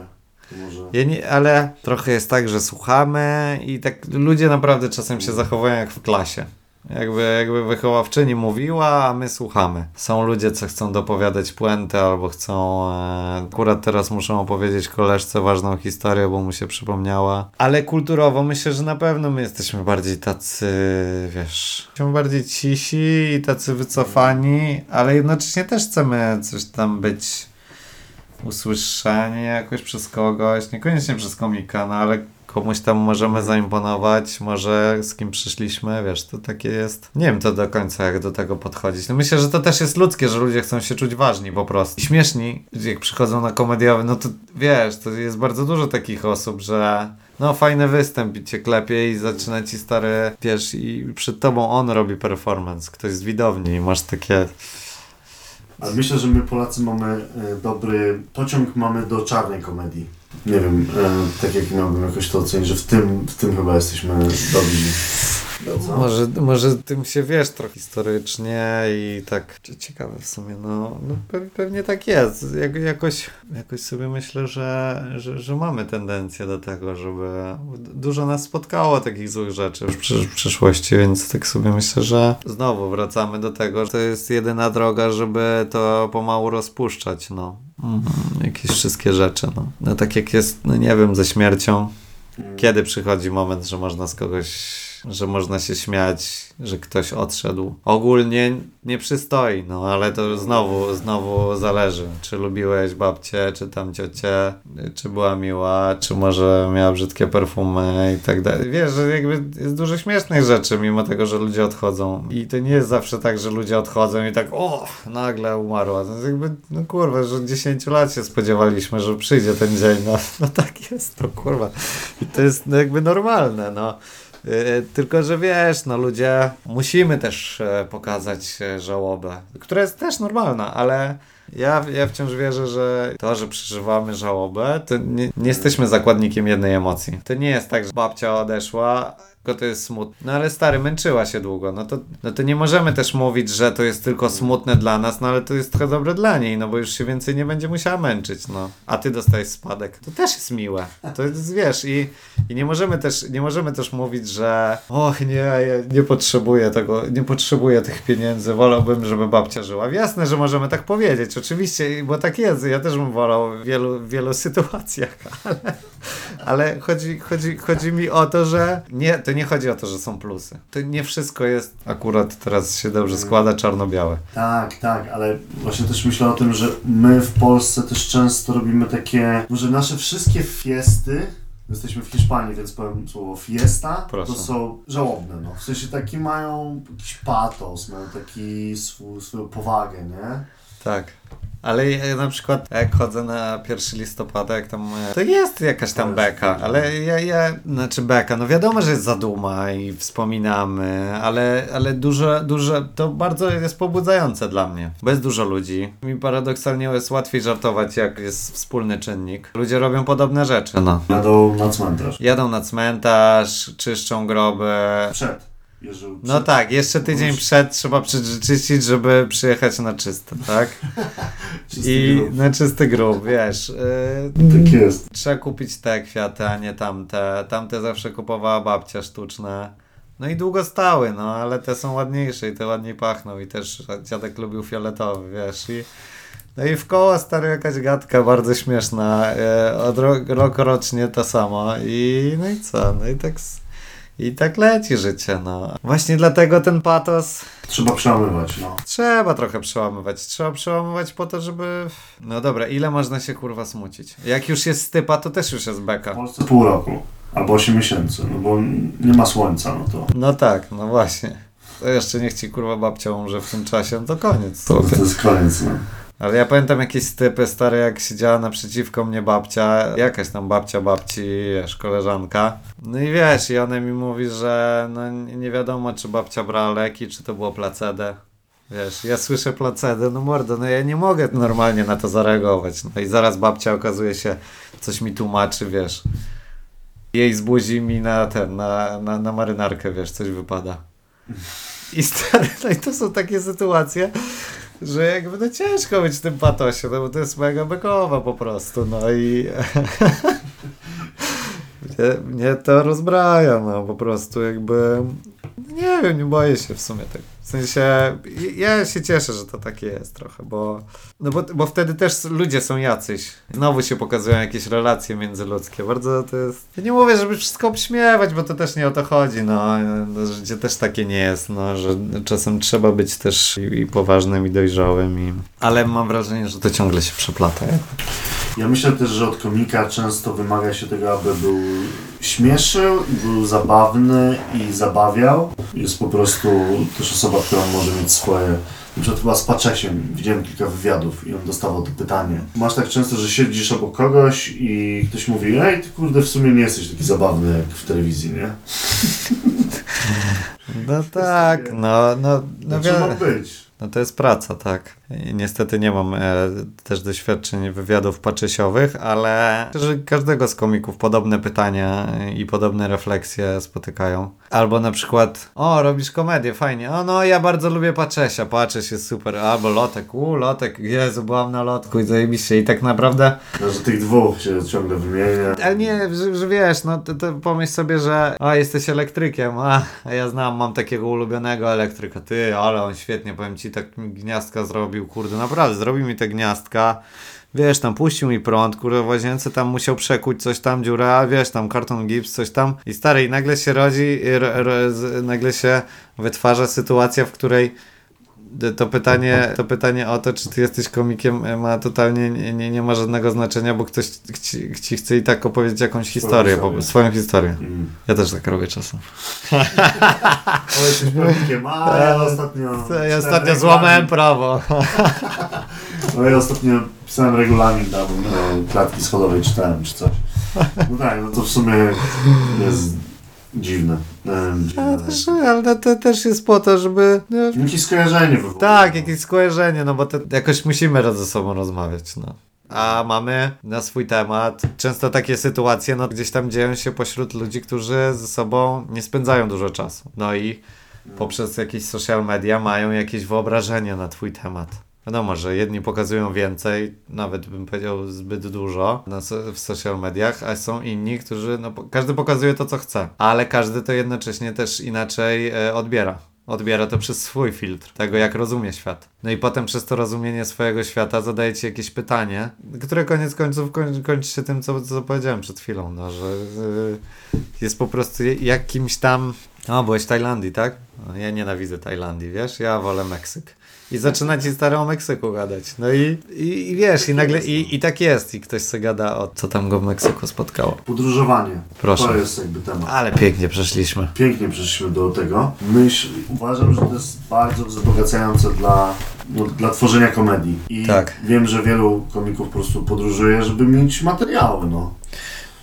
To może... Ja nie, ale trochę jest tak, że słuchamy i tak ludzie naprawdę czasem się zachowują jak w klasie. Jakby, jakby wychowawczyni mówiła, a my słuchamy. Są ludzie, co chcą dopowiadać puentę albo chcą... E, akurat teraz muszą opowiedzieć koleżce ważną historię, bo mu się przypomniała. Ale kulturowo myślę, że na pewno my jesteśmy bardziej tacy, wiesz... Jesteśmy bardziej cisi i tacy wycofani, ale jednocześnie też chcemy coś tam być usłyszenie jakoś przez kogoś, niekoniecznie przez komika, no ale komuś tam możemy zaimponować, może z kim przyszliśmy, wiesz, to takie jest. Nie wiem to do końca, jak do tego podchodzić. No myślę, że to też jest ludzkie, że ludzie chcą się czuć ważni po prostu. I śmieszni, jak przychodzą na komediowy, no to wiesz, to jest bardzo dużo takich osób, że no fajny występ i cię klepie i zaczyna ci stary, wiesz, i przed tobą on robi performance, ktoś z widowni i masz takie... Ale myślę, że my Polacy mamy e, dobry pociąg mamy do czarnej komedii. Nie wiem, e, tak jak miałbym jakoś to ocenić, że w tym, w tym chyba jesteśmy dobrzy. Co? Może, może tym się wiesz trochę historycznie i tak cie- ciekawe w sumie, no, no pe- pewnie tak jest. Jak, jakoś, jakoś sobie myślę, że, że, że mamy tendencję do tego, żeby dużo nas spotkało takich złych rzeczy w, w przyszłości, więc tak sobie myślę, że znowu wracamy do tego, że to jest jedyna droga, żeby to pomału rozpuszczać, no. Mhm, jakieś wszystkie rzeczy, no. no. Tak jak jest, no nie wiem, ze śmiercią, kiedy przychodzi moment, że można z kogoś, że można się śmiać, że ktoś odszedł? Ogólnie nie przystoi, no ale to znowu, znowu zależy, czy lubiłeś babcię, czy tam ciocię, czy była miła, czy może miała brzydkie perfumy i tak dalej. Wiesz, że jakby jest dużo śmiesznych rzeczy, mimo tego, że ludzie odchodzą. I to nie jest zawsze tak, że ludzie odchodzą i tak, o, nagle umarła. To jest jakby, no kurwa, że 10 lat się spodziewaliśmy, że przyjdzie ten dzień. No, no tak jest, to kurwa. I to jest no, jakby normalne, no. Yy, Tylko, że wiesz, no ludzie, musimy też e, pokazać e, żałobę, która jest też normalna, ale ja, ja wciąż wierzę, że to, że przeżywamy żałobę, to nie, nie jesteśmy zakładnikiem jednej emocji. To nie jest tak, że babcia odeszła, tylko to jest smutne. No ale stary, męczyła się długo, no to, no to nie możemy też mówić, że to jest tylko smutne dla nas, no ale to jest trochę dobre dla niej, no bo już się więcej nie będzie musiała męczyć, no. A ty dostajesz spadek. To też jest miłe. To jest, wiesz, i, i nie możemy też, nie możemy też mówić, że och nie, ja nie potrzebuję tego, nie potrzebuję tych pieniędzy, wolałbym, żeby babcia żyła. Jasne, że możemy tak powiedzieć, oczywiście, bo tak jest, ja też bym wolał w wielu, wielu sytuacjach, ale, ale chodzi, chodzi, chodzi mi o to, że nie, to nie chodzi o to, że są plusy. To nie wszystko jest akurat teraz się dobrze składa czarno-białe. Tak, tak, ale właśnie też myślę o tym, że my w Polsce też często robimy takie, że nasze wszystkie fiesty, jesteśmy w Hiszpanii, więc powiem słowo fiesta, Proszę. to są żałobne, no. W sensie taki mają jakiś patos, mają taki swój, swoją powagę, nie? Tak. Ale ja na przykład jak chodzę na 1 listopada, jak tam, e, to jest jakaś tam beka, ale ja, ja, znaczy beka, no wiadomo, że jest zaduma i wspominamy, ale, ale dużo, dużo, to bardzo jest pobudzające dla mnie, bo jest dużo ludzi. Mi paradoksalnie jest łatwiej żartować, jak jest wspólny czynnik. Ludzie robią podobne rzeczy, no. Jadą na cmentarz. Jadą na cmentarz, czyszczą groby. Przed. Jeżdżą No przed. tak, jeszcze tydzień Już. przed trzeba przyczyścić, żeby przyjechać na czyste, tak? Czysty I grób. na czysty grób, wiesz. Yy, Tak jest. trzeba kupić te kwiaty, a nie tamte. Tamte zawsze kupowała babcia sztuczne. No i długo stały, no ale te są ładniejsze i te ładniej pachną i też dziadek lubił fioletowy, wiesz. I, no i w koło stary jakaś gadka bardzo śmieszna. E, od ro rok rocznie to samo. I no i co? No i tak, i tak leci życie, no. Właśnie dlatego ten patos Trzeba przełamywać, no. Trzeba trochę przełamywać. Trzeba przełamywać po to, żeby. No dobra, ile można się kurwa smucić? Jak już jest stypa, to też już jest W beka. Polsce pół roku. Albo 8 miesięcy, no bo nie ma słońca, no to, No tak, no właśnie. To jeszcze niech ci kurwa babcia umrze w tym czasie, no to koniec. to, to jest koniec, no. Ale ja pamiętam jakieś stypy stare, jak siedziała naprzeciwko mnie babcia, jakaś tam babcia babci, wiesz, koleżanka. No i wiesz, i ona mi mówi, że no nie wiadomo, czy babcia brała leki, czy to było placedę. Wiesz, ja słyszę placedę, no mordo, no ja nie mogę normalnie na to zareagować. No i zaraz babcia okazuje się, coś mi tłumaczy, wiesz. Jej z buzi mi na ten, na, na, na marynarkę, wiesz, coś wypada. I stary, no i to są takie sytuacje, że jakby no ciężko być w tym patosie, no bo to jest mega bekowa po prostu, no i mnie, mnie to rozbraja, no po prostu jakby, nie wiem, nie boję się w sumie tego. W sensie, ja się cieszę, że to takie jest trochę, bo, no bo, bo wtedy też ludzie są jacyś. Znowu się pokazują jakieś relacje międzyludzkie. Bardzo to jest... Ja nie mówię, żeby wszystko obśmiewać, bo to też nie o to chodzi, no. no życie też takie nie jest, no, że czasem trzeba być też i, i poważnym, i dojrzałym, i... ale mam wrażenie, że to ciągle się przeplata. Ja myślę też, że od komika często wymaga się tego, aby był śmieszył, był zabawny i zabawiał. Jest po prostu też osoba, która może mieć swoje... Na przykład chyba z Paczesiem widziałem kilka wywiadów i on dostawał to pytanie. Masz tak często, że siedzisz obok kogoś i ktoś mówi ej, ty kurde w sumie nie jesteś taki zabawny jak w telewizji, nie? No tak, no, no, no, No, wi- być. no to jest praca, tak. I niestety nie mam e, też doświadczeń wywiadów paczesiowych, ale że każdego z komików podobne pytania i podobne refleksje spotykają. Albo na przykład, o, robisz komedię, fajnie. O, no, ja bardzo lubię Paczesia, Pacześ jest super. Albo Lotek, u, Lotek, Jezu, byłam na Lotku i zajebiście. I tak naprawdę No, że tych dwóch się ciągle wymienia. ale nie, że, że wiesz, no to, to pomyśl sobie, że a jesteś elektrykiem, a, ja znam, mam takiego ulubionego elektryka, ty, ale on świetnie, powiem ci, tak gniazdka zrobił, kurde, naprawdę, zrobił mi te gniazdka, wiesz, tam puścił mi prąd, kurde, w łazience tam musiał przekuć coś tam, dziura, wiesz, tam karton gips, coś tam. I stary, i nagle się rodzi, nagle się wytwarza sytuacja, w której to pytanie, to pytanie o to, czy ty jesteś komikiem, e, ma totalnie nie, nie, nie ma żadnego znaczenia, bo ktoś ci, ci chce i tak opowiedzieć jakąś historię, po, swoją historię. Mm. Ja też tak robię czasem. O, jesteś prawnikiem, a ja ostatnio... Ja ostatnio złamałem prawo. No ja ostatnio pisałem regulamin tam no, klatki schodowej czytałem czy coś. No tak, no to w sumie jest dziwne. Em, Ale dziwne. też, ale to też jest po to, żeby... No, Jakieś skojarzenie wywołuje. tak, jakieś skojarzenie, no bo to jakoś musimy raz ze sobą rozmawiać, no. A mamy na swój temat często takie sytuacje, no gdzieś tam dzieją się pośród ludzi, którzy ze sobą nie spędzają dużo czasu. No i poprzez jakieś social media mają jakieś wyobrażenie na twój temat. Wiadomo, że jedni pokazują więcej, nawet bym powiedział zbyt dużo na, w social mediach, a są inni, którzy, no każdy pokazuje to, co chce, ale każdy to jednocześnie też inaczej e, odbiera. Odbiera to przez swój filtr, tego jak rozumie świat. No i potem przez to rozumienie swojego świata zadaje ci jakieś pytanie, które koniec końców koń, kończy się tym, co, co powiedziałem przed chwilą, no, że y, jest po prostu jakimś tam... O, byłeś w Tajlandii, tak? No, ja nienawidzę Tajlandii, wiesz? Ja wolę Meksyk. I zaczyna ci stary o Meksyku gadać. No i, i, i wiesz, i nagle, i, i tak jest. I ktoś se gada o co tam go w Meksyku spotkało. Podróżowanie. Proszę. To jest jakby temat. Ale pięknie przeszliśmy. Pięknie przeszliśmy do tego. Myśl, uważam, że to jest bardzo wzbogacające dla, no, dla tworzenia komedii. I Tak. wiem, że wielu komików po prostu podróżuje, żeby mieć materiały, no.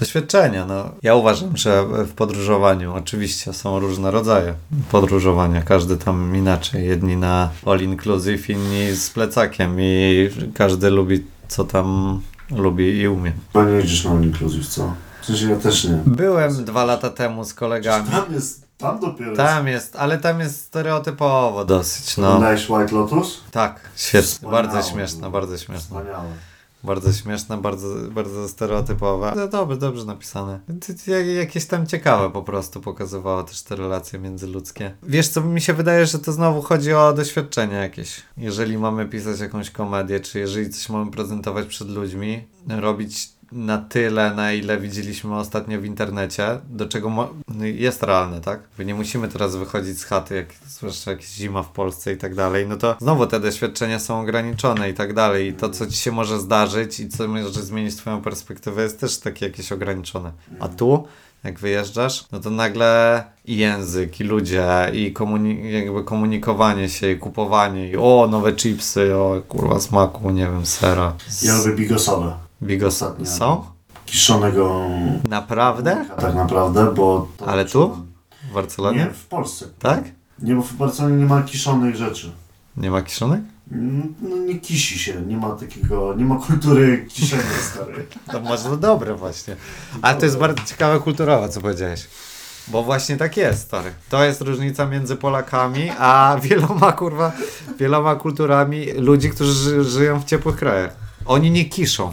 Doświadczenia, no. Ja uważam, że w podróżowaniu oczywiście są różne rodzaje podróżowania, każdy tam inaczej. Jedni na all inclusive, inni z plecakiem i każdy lubi co tam lubi i umie. Chyba nie jedziesz na all inclusive, co? W sensie ja też nie. Byłem dwa lata temu z kolegami. Tam jest, tam dopiero Tam jest, ale tam jest stereotypowo dosyć, no. Oglądałeś White Lotus? Tak, świetnie, bardzo śmieszne, bardzo śmieszne. Wspaniałe. Bardzo śmieszne, bardzo, bardzo stereotypowe. No, dobrze, dobrze napisane. Jakieś tam ciekawe po prostu pokazywało też te relacje międzyludzkie. Wiesz co, mi się wydaje, że to znowu chodzi o doświadczenie jakieś. Jeżeli mamy pisać jakąś komedię, czy jeżeli coś mamy prezentować przed ludźmi, robić na tyle, na ile widzieliśmy ostatnio w internecie, do czego no jest realne, tak? Nie musimy teraz wychodzić z chaty, jak zwłaszcza jak zima w Polsce i tak dalej, no to znowu te doświadczenia są ograniczone i tak dalej. I to, co ci się może zdarzyć i co może zmienić twoją perspektywę, jest też takie jakieś ograniczone. A tu, jak wyjeżdżasz, no to nagle i język, i ludzie, i komuni- jakby komunikowanie się, i kupowanie, i o, nowe chipsy, o, kurwa, smaku, nie wiem, sera. Z- Ja lubię bigosowe. Ostatnio. są? Kiszonego Naprawdę? tak naprawdę, bo... Ale tu? W Barcelonie? Nie, w Polsce. Tak? Nie, bo w Barcelonie nie ma kiszonych rzeczy. Nie ma kiszonek? Mm, No nie kisi się, nie ma takiego, nie ma kultury kiszenia stary. To może dobre właśnie. Ale to jest bardzo ciekawe kulturowe, co powiedziałeś. Bo właśnie tak jest, stary. To jest różnica między Polakami, a wieloma, kurwa, wieloma kulturami ludzi, którzy ży żyją w ciepłych krajach. Oni nie kiszą.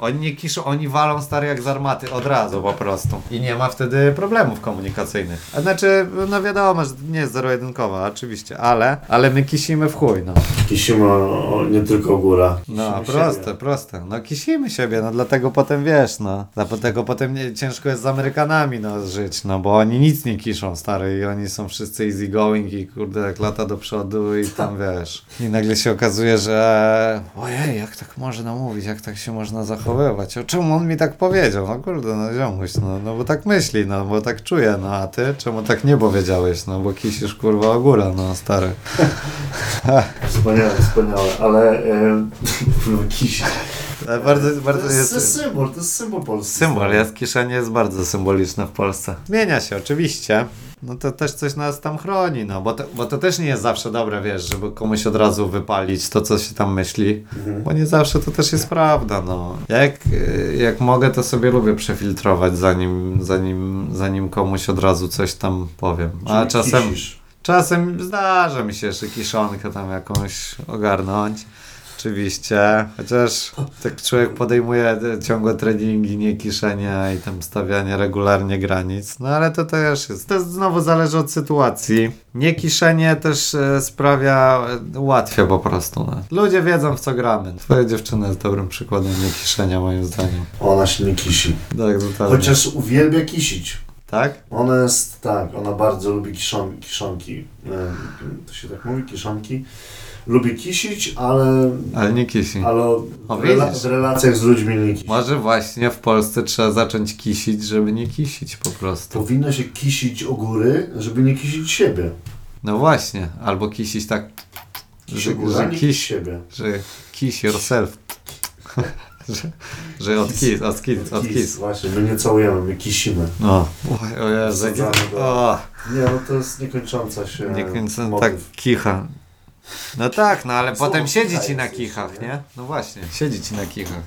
Oni nie kiszą, oni walą stary jak z armaty od razu po prostu. I nie ma wtedy problemów komunikacyjnych. A znaczy, no wiadomo, że nie jest zero-jedynkowa, oczywiście, ale, ale my kisimy w chuj, no. Kisimy o, o, nie tylko góra. No, Kisimy proste, siebie. proste. No kisimy siebie, no dlatego potem wiesz, no. Dlatego potem nie, ciężko jest z Amerykanami no, żyć, no bo oni nic nie kiszą, stary, i oni są wszyscy easy going i kurde jak lata do przodu i tam wiesz. I nagle się okazuje, że ojej, jak tak można mówić, jak tak się można zachować. Zachowywać. O czemu on mi tak powiedział? No kurde, no ziomuś, no, no bo tak myśli, no bo tak czuje, no a ty czemu tak nie powiedziałeś? No bo kisisz kurwa o górę, no stary. Wspaniałe, wspaniałe, ale e, kisi. Ale bardzo, bardzo To jest, jest... symbol, to jest symbol polski. Symbol, jest kieszenie jest bardzo symboliczne w Polsce. Zmienia się, oczywiście. No to też coś nas tam chroni, no bo to, bo to też nie jest zawsze dobre, wiesz, żeby komuś od razu wypalić to, co się tam myśli, Mhm. bo nie zawsze to też jest prawda, no. Jak, y, jak mogę, to sobie lubię przefiltrować, zanim, zanim, zanim komuś od razu coś tam powiem. A czasem, czasem zdarza mi się jeszcze kiszonkę tam jakąś ogarnąć. Oczywiście, chociaż tak człowiek podejmuje ciągłe treningi, nie kiszenia i tam stawianie regularnie granic, no ale to też jest, to znowu zależy od sytuacji. Nie kiszenie też e, sprawia, e, ułatwia po prostu. No. Ludzie wiedzą w co gramy. Twoja dziewczyna jest dobrym przykładem nie kiszenia moim zdaniem. Ona się nie kisi. Tak, totalnie. Chociaż uwielbia kisić. Tak? Ona jest, tak, ona bardzo lubi kiszon, kiszonki. E, To się tak mówi, kiszonki. Lubi kisić, ale, Ale nie kisi. ale O, w, rela- w relacjach z ludźmi nie kisi. Może właśnie w Polsce trzeba zacząć kisić, żeby nie kisić po prostu. Powinno się kisić o góry, żeby nie kisić siebie. No właśnie, albo kisić tak, Kiś że, o górę, że, kiss, siebie. że kiss yourself. że, że od kiss, od kiss, od Kiss. Właśnie, my nie całujemy, my kisimy. No, o, o Jezu, o, Nie, no to jest niekończąca się nie kończę, motyw. tak kicha. No tak, no ale potem siedzi ci na kichach, jeszcze, nie? nie? No właśnie, siedzi ci na kichach,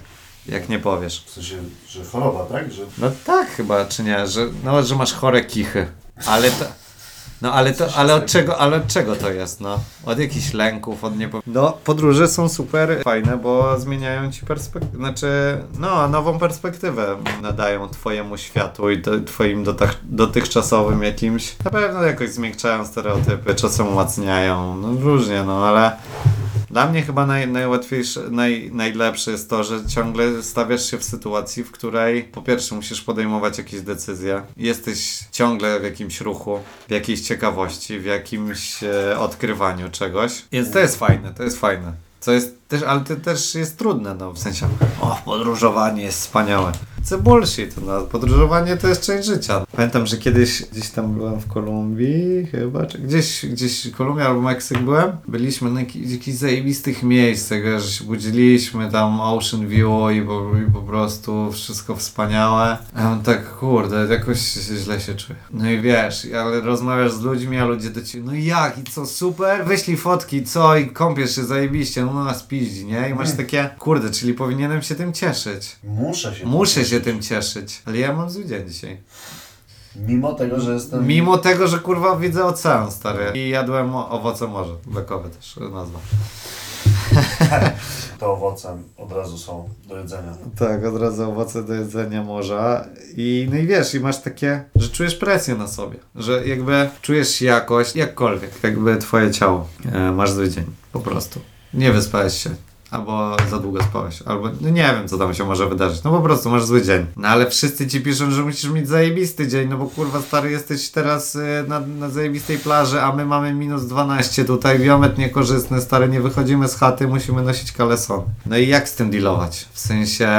jak nie powiesz. W sensie, że choroba, tak? Że No tak chyba, czy nie, że, no, że masz chore kichy, ale to... No ale to, ale od czego, ale od czego to jest, no? Od jakichś lęków, od niepo... No, podróże są super fajne, bo zmieniają ci perspektywę, znaczy, no, nową perspektywę nadają twojemu światu i to, twoim dotach, dotychczasowym jakimś, na pewno jakoś zmiękczają stereotypy, czasem umacniają, no różnie, no, ale dla mnie chyba naj, najłatwiejsze, naj, najlepsze jest to, że ciągle stawiasz się w sytuacji, w której po pierwsze musisz podejmować jakieś decyzje, jesteś ciągle w jakimś ruchu, w jakiejś ciekawości, w jakimś e, odkrywaniu czegoś. Więc to jest fajne, to jest fajne. Co jest też, ale to też jest trudne, no w sensie, o, podróżowanie jest wspaniałe. Co bullshit, no, podróżowanie to jest część życia. Pamiętam, że kiedyś gdzieś tam byłem w Kolumbii chyba, czy gdzieś, gdzieś Kolumbia albo Meksyk byłem. Byliśmy na jakich- jakichś zajebistych miejscach, że się budziliśmy tam Ocean View i po, i po prostu wszystko wspaniałe. Ja tak, kurde, jakoś się źle się czuję. No i wiesz, ale rozmawiasz z ludźmi, a ludzie do ciebie, no jak, i co, super? Wyślij fotki, co, i kąpiesz się zajebiście, no nas piździ, nie? I masz takie, kurde, czyli powinienem się tym cieszyć. muszę się Muszę tym się tym cieszyć, ale ja mam zły dzień dzisiaj. Mimo tego, że jestem... Mimo tego, że kurwa widzę ocean, stary. I jadłem owoce morza, bekowe też nazwa. Te owoce od razu są do jedzenia. Tak, od razu owoce do jedzenia morza. I no i wiesz, i masz takie, że czujesz presję na sobie. Że jakby czujesz się jakoś, jakkolwiek, jakby twoje ciało. E, masz zły dzień, po prostu. Nie wyspałeś się. Albo za długo spałeś, albo no nie wiem, co tam się może wydarzyć. No po prostu masz zły dzień. No ale wszyscy ci piszą, że musisz mieć zajebisty dzień, no bo kurwa stary jesteś teraz y, na, na zajebistej plaży, a my mamy minus 12 tutaj, biometr niekorzystny, stary, nie wychodzimy z chaty, musimy nosić kalesony. No i jak z tym dealować? W sensie...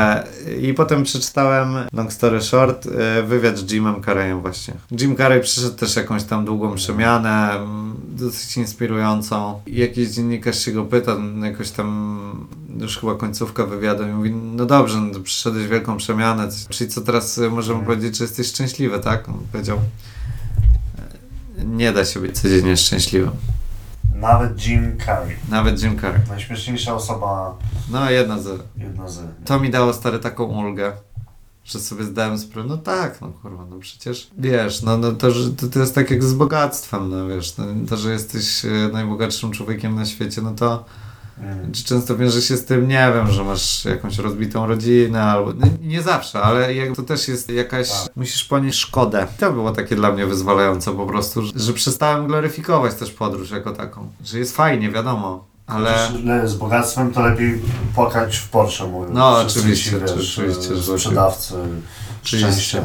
I potem przeczytałem, long story short, y, wywiad z Jimem Carreyem właśnie. Jim Carrey przyszedł też jakąś tam długą przemianę, mm, dosyć inspirującą. Jakiś dziennikarz się go pyta, no jakoś tam już chyba końcówka wywiadu i mówi, no dobrze, no przyszedłeś wielką przemianę, czyli co teraz y, możemy powiedzieć, że jesteś szczęśliwy, tak? On powiedział, "E, nie da się być codziennie szczęśliwym. Nawet Jim Carrey. Nawet Jim Carrey. Najśmieszniejsza osoba, No, jedna z... jedna z... To mi dało stary taką ulgę, że sobie zdałem sprawę, no tak, no kurwa, no przecież wiesz, no, no to, że to, to jest tak jak z bogactwem, no wiesz, no, to, że jesteś e, najbogatszym człowiekiem na świecie, no to często wiąże się z tym, nie wiem, że masz jakąś rozbitą rodzinę, albo no, nie zawsze, ale jak, to też jest jakaś, Tak. musisz ponieść szkodę. To było takie dla mnie wyzwalające po prostu, że, że przestałem gloryfikować też podróż jako taką, że jest fajnie, wiadomo, ale... Ale... Z bogactwem to lepiej płakać w Porsche, mówią. No, Wszyscy oczywiście, ci, wiesz, oczywiście, że- Sprzedawcy, Oczywiście. szczęścia.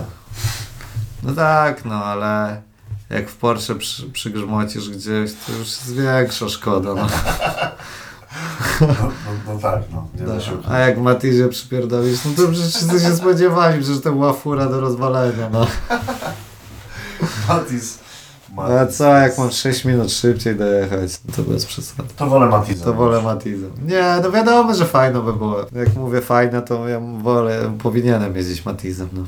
No tak, no ale jak w Porsche przy, przygrzmocisz gdzieś, to już jest większa szkoda. No. No, no, no tak, no. Nie da się A jak Matizie przypierdolisz, no to przecież wszyscy się spodziewali, przecież to była fura do rozwalenia, no. Matiz. A co, jak mam 6 minut szybciej dojechać, to bez przesady. To wolę Matiza. To wolę Matizem. Nie, no wiadomo, że fajno by było. Jak mówię fajne, to ja wolę, powinienem jeździć Matizem, no.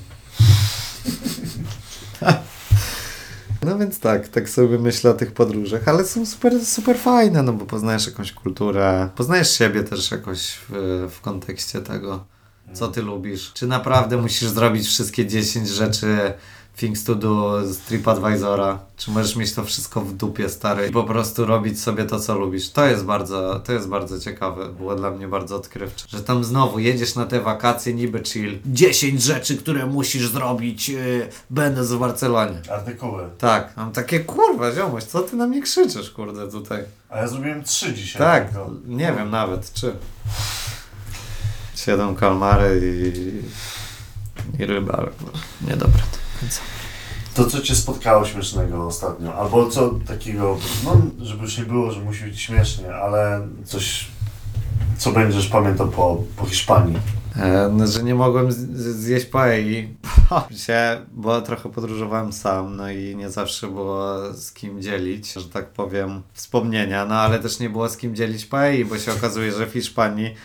No więc tak, tak sobie myślę o tych podróżach, ale są super, super fajne, no bo poznajesz jakąś kulturę, poznajesz siebie też jakoś w, w kontekście tego, co ty lubisz. Czy naprawdę musisz zrobić wszystkie 10 rzeczy things to do z TripAdvisora, czy możesz mieć to wszystko w dupie stary i po prostu robić sobie to, co lubisz. To jest bardzo, to jest bardzo ciekawe, było dla mnie bardzo odkrywcze. Że tam znowu jedziesz na te wakacje niby chill. 10 rzeczy, które musisz zrobić yy, będąc w Barcelonie. Artykuły. Tak, mam takie kurwa ziomość, co ty na mnie krzyczysz kurde tutaj? A ja zrobiłem trzy dzisiaj. Tak, tylko. nie wiem nawet, czy. Siedzą kalmary i, i ryba, ale niedobre to. Więc... To, co cię spotkało śmiesznego ostatnio, albo co takiego, no, żeby już nie było, że musi być śmiesznie, ale coś, co będziesz pamiętał po, po Hiszpanii. E, no, że nie mogłem zjeść paei, bo trochę podróżowałem sam, no i nie zawsze było z kim dzielić, że tak powiem, wspomnienia, no ale też nie było z kim dzielić paei, bo się okazuje, że w Hiszpanii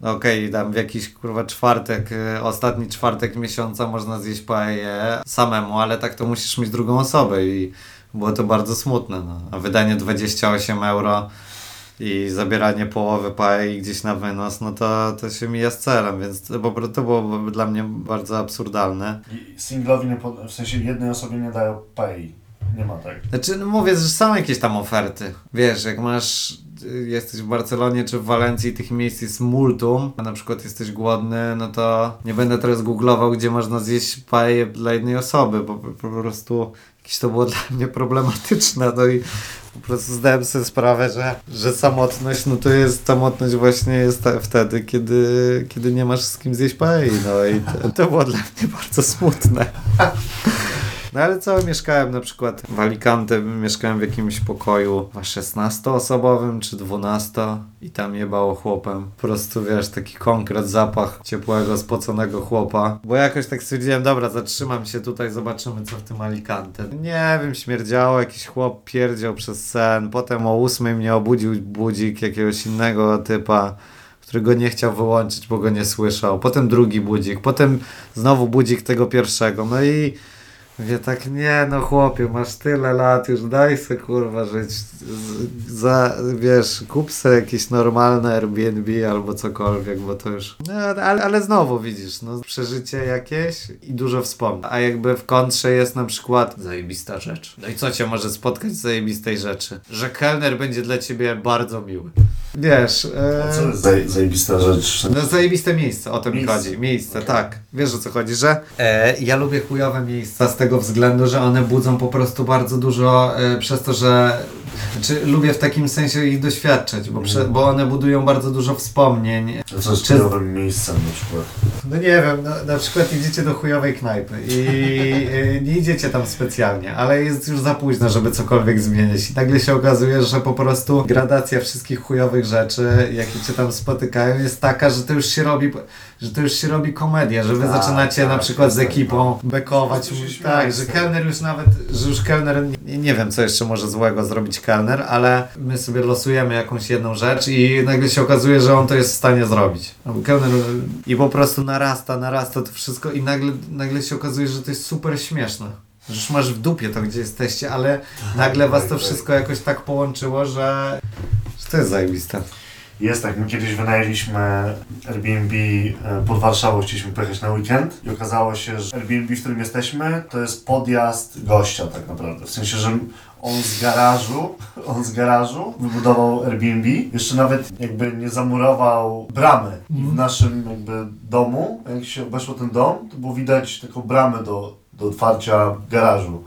no okej, tam w jakiś kurwa czwartek, y, ostatni czwartek miesiąca można zjeść paeję samemu, ale tak to musisz mieć drugą osobę i było to bardzo smutne, no. A wydanie 28 euro i zabieranie połowy paei gdzieś na wynos, no to, to się mija z celem, więc to, to było dla mnie bardzo absurdalne. I singlowi, w sensie jednej osobie nie dają paei. Nie ma tak. Znaczy, no mówię, że są jakieś tam oferty. Wiesz, jak masz, jesteś w Barcelonie czy w Walencji, tych miejsc jest multum, a na przykład jesteś głodny, no to nie będę teraz googlował, gdzie można zjeść paję dla jednej osoby, bo po, prostu jakieś to było dla mnie problematyczne, no i po prostu zdałem sobie sprawę, że, że samotność, no to jest, samotność właśnie jest ta, wtedy, kiedy, kiedy nie masz z kim zjeść paei, no i to, to było dla mnie bardzo smutne. No ale co, mieszkałem na przykład w Alicante, mieszkałem w jakimś pokoju chyba 16-osobowym czy 12 i tam jebało chłopem. Po prostu wiesz, taki konkret zapach ciepłego, spoconego chłopa. Bo jakoś tak stwierdziłem, dobra, zatrzymam się tutaj, zobaczymy co w tym Alicante. Nie wiem, śmierdziało, jakiś chłop pierdział przez sen, potem o 8 mnie obudził budzik jakiegoś innego typa którego nie chciał wyłączyć, bo go nie słyszał. Potem drugi budzik, potem znowu budzik tego pierwszego. No i Mówię tak, nie no chłopie, masz tyle lat, już daj se kurwa żyć, za, wiesz, kup se jakieś normalne Airbnb albo cokolwiek, bo to już, no ale, ale znowu widzisz, no przeżycie jakieś i dużo wspomnień, a jakby w kontrze jest na przykład zajebista rzecz. No i co cię może spotkać z zajebistej rzeczy? Że kelner będzie dla ciebie bardzo miły. Wiesz, A co e... jest zaj, zajebista rzecz? No zajebiste miejsce, o to mi chodzi. Miejsce, Okej. tak. Wiesz o co chodzi, że e, ja lubię chujowe miejsca z tego względu, że one budzą po prostu bardzo dużo e, przez to, że lubię w takim sensie ich doświadczać, bo, prze, bo one budują bardzo dużo wspomnień. A co jest Czy- chujowym miejscem na przykład? No nie wiem, no, na przykład idziecie do chujowej knajpy i e, nie idziecie tam specjalnie, ale jest już za późno, żeby cokolwiek zmienić. I nagle się okazuje, że po prostu gradacja wszystkich chujowych rzeczy, jakie cię tam spotykają, jest taka, że to już się robi, że to już się robi komedia, że wy Tak, zaczynacie tak, na przykład z tak, ekipą bekować. Tak, że kelner już nawet, że już kelner, nie, nie wiem co jeszcze może złego zrobić kelner, ale my sobie losujemy jakąś jedną rzecz i nagle się okazuje, że on to jest w stanie zrobić. Kelner i po prostu narasta, narasta to wszystko i nagle, nagle się okazuje, że to jest super śmieszne. Że już masz w dupie to, gdzie jesteście, ale nagle was to tak, wszystko jakoś tak połączyło, że, że to jest zajebiste. Jest tak, my kiedyś wynajęliśmy Airbnb e, pod Warszawą, chcieliśmy pojechać na weekend i okazało się, że Airbnb, w którym jesteśmy, to jest podjazd gościa tak naprawdę. W sensie, że on z garażu, on z garażu wybudował Airbnb, jeszcze nawet jakby nie zamurował bramy i w naszym jakby domu, jak się obeszło ten dom, to było widać taką bramę do, do otwarcia garażu.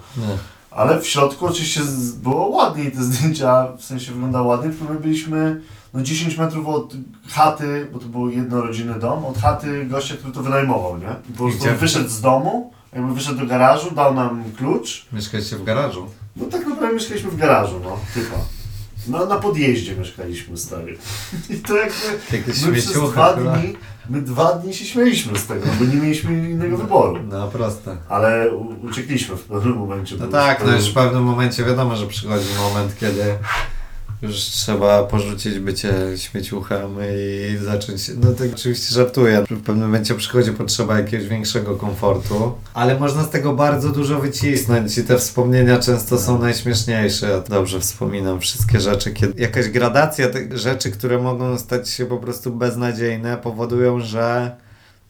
Ale w środku oczywiście było ładniej te zdjęcia, w sensie wyglądało ładnie, tylko my byliśmy no 10 metrów od chaty, bo to był jednorodzinny dom, od chaty gościa, który to wynajmował, nie? I po prostu wyszedł z domu, jakby wyszedł do garażu, dał nam klucz, Mieszkacie w garażu. no tak naprawdę mieszkaliśmy w garażu, no, typa. No na podjeździe mieszkaliśmy stary. I to jakby Jakieś my przez dwa chyba. dni, my dwa dni się śmieliśmy z tego, bo nie mieliśmy innego wyboru. No proste. Ale u- uciekliśmy w pewnym momencie. No bo tak, no to- już w pewnym momencie wiadomo, że przychodzi moment, kiedy już trzeba porzucić bycie śmieciuchem i zacząć, no tak oczywiście żartuję, w pewnym momencie przychodzi potrzeba jakiegoś większego komfortu, ale można z tego bardzo dużo wycisnąć i te wspomnienia często są najśmieszniejsze. Dobrze wspominam wszystkie rzeczy, kiedy jakaś gradacja tych rzeczy, które mogą stać się po prostu beznadziejne, powodują, że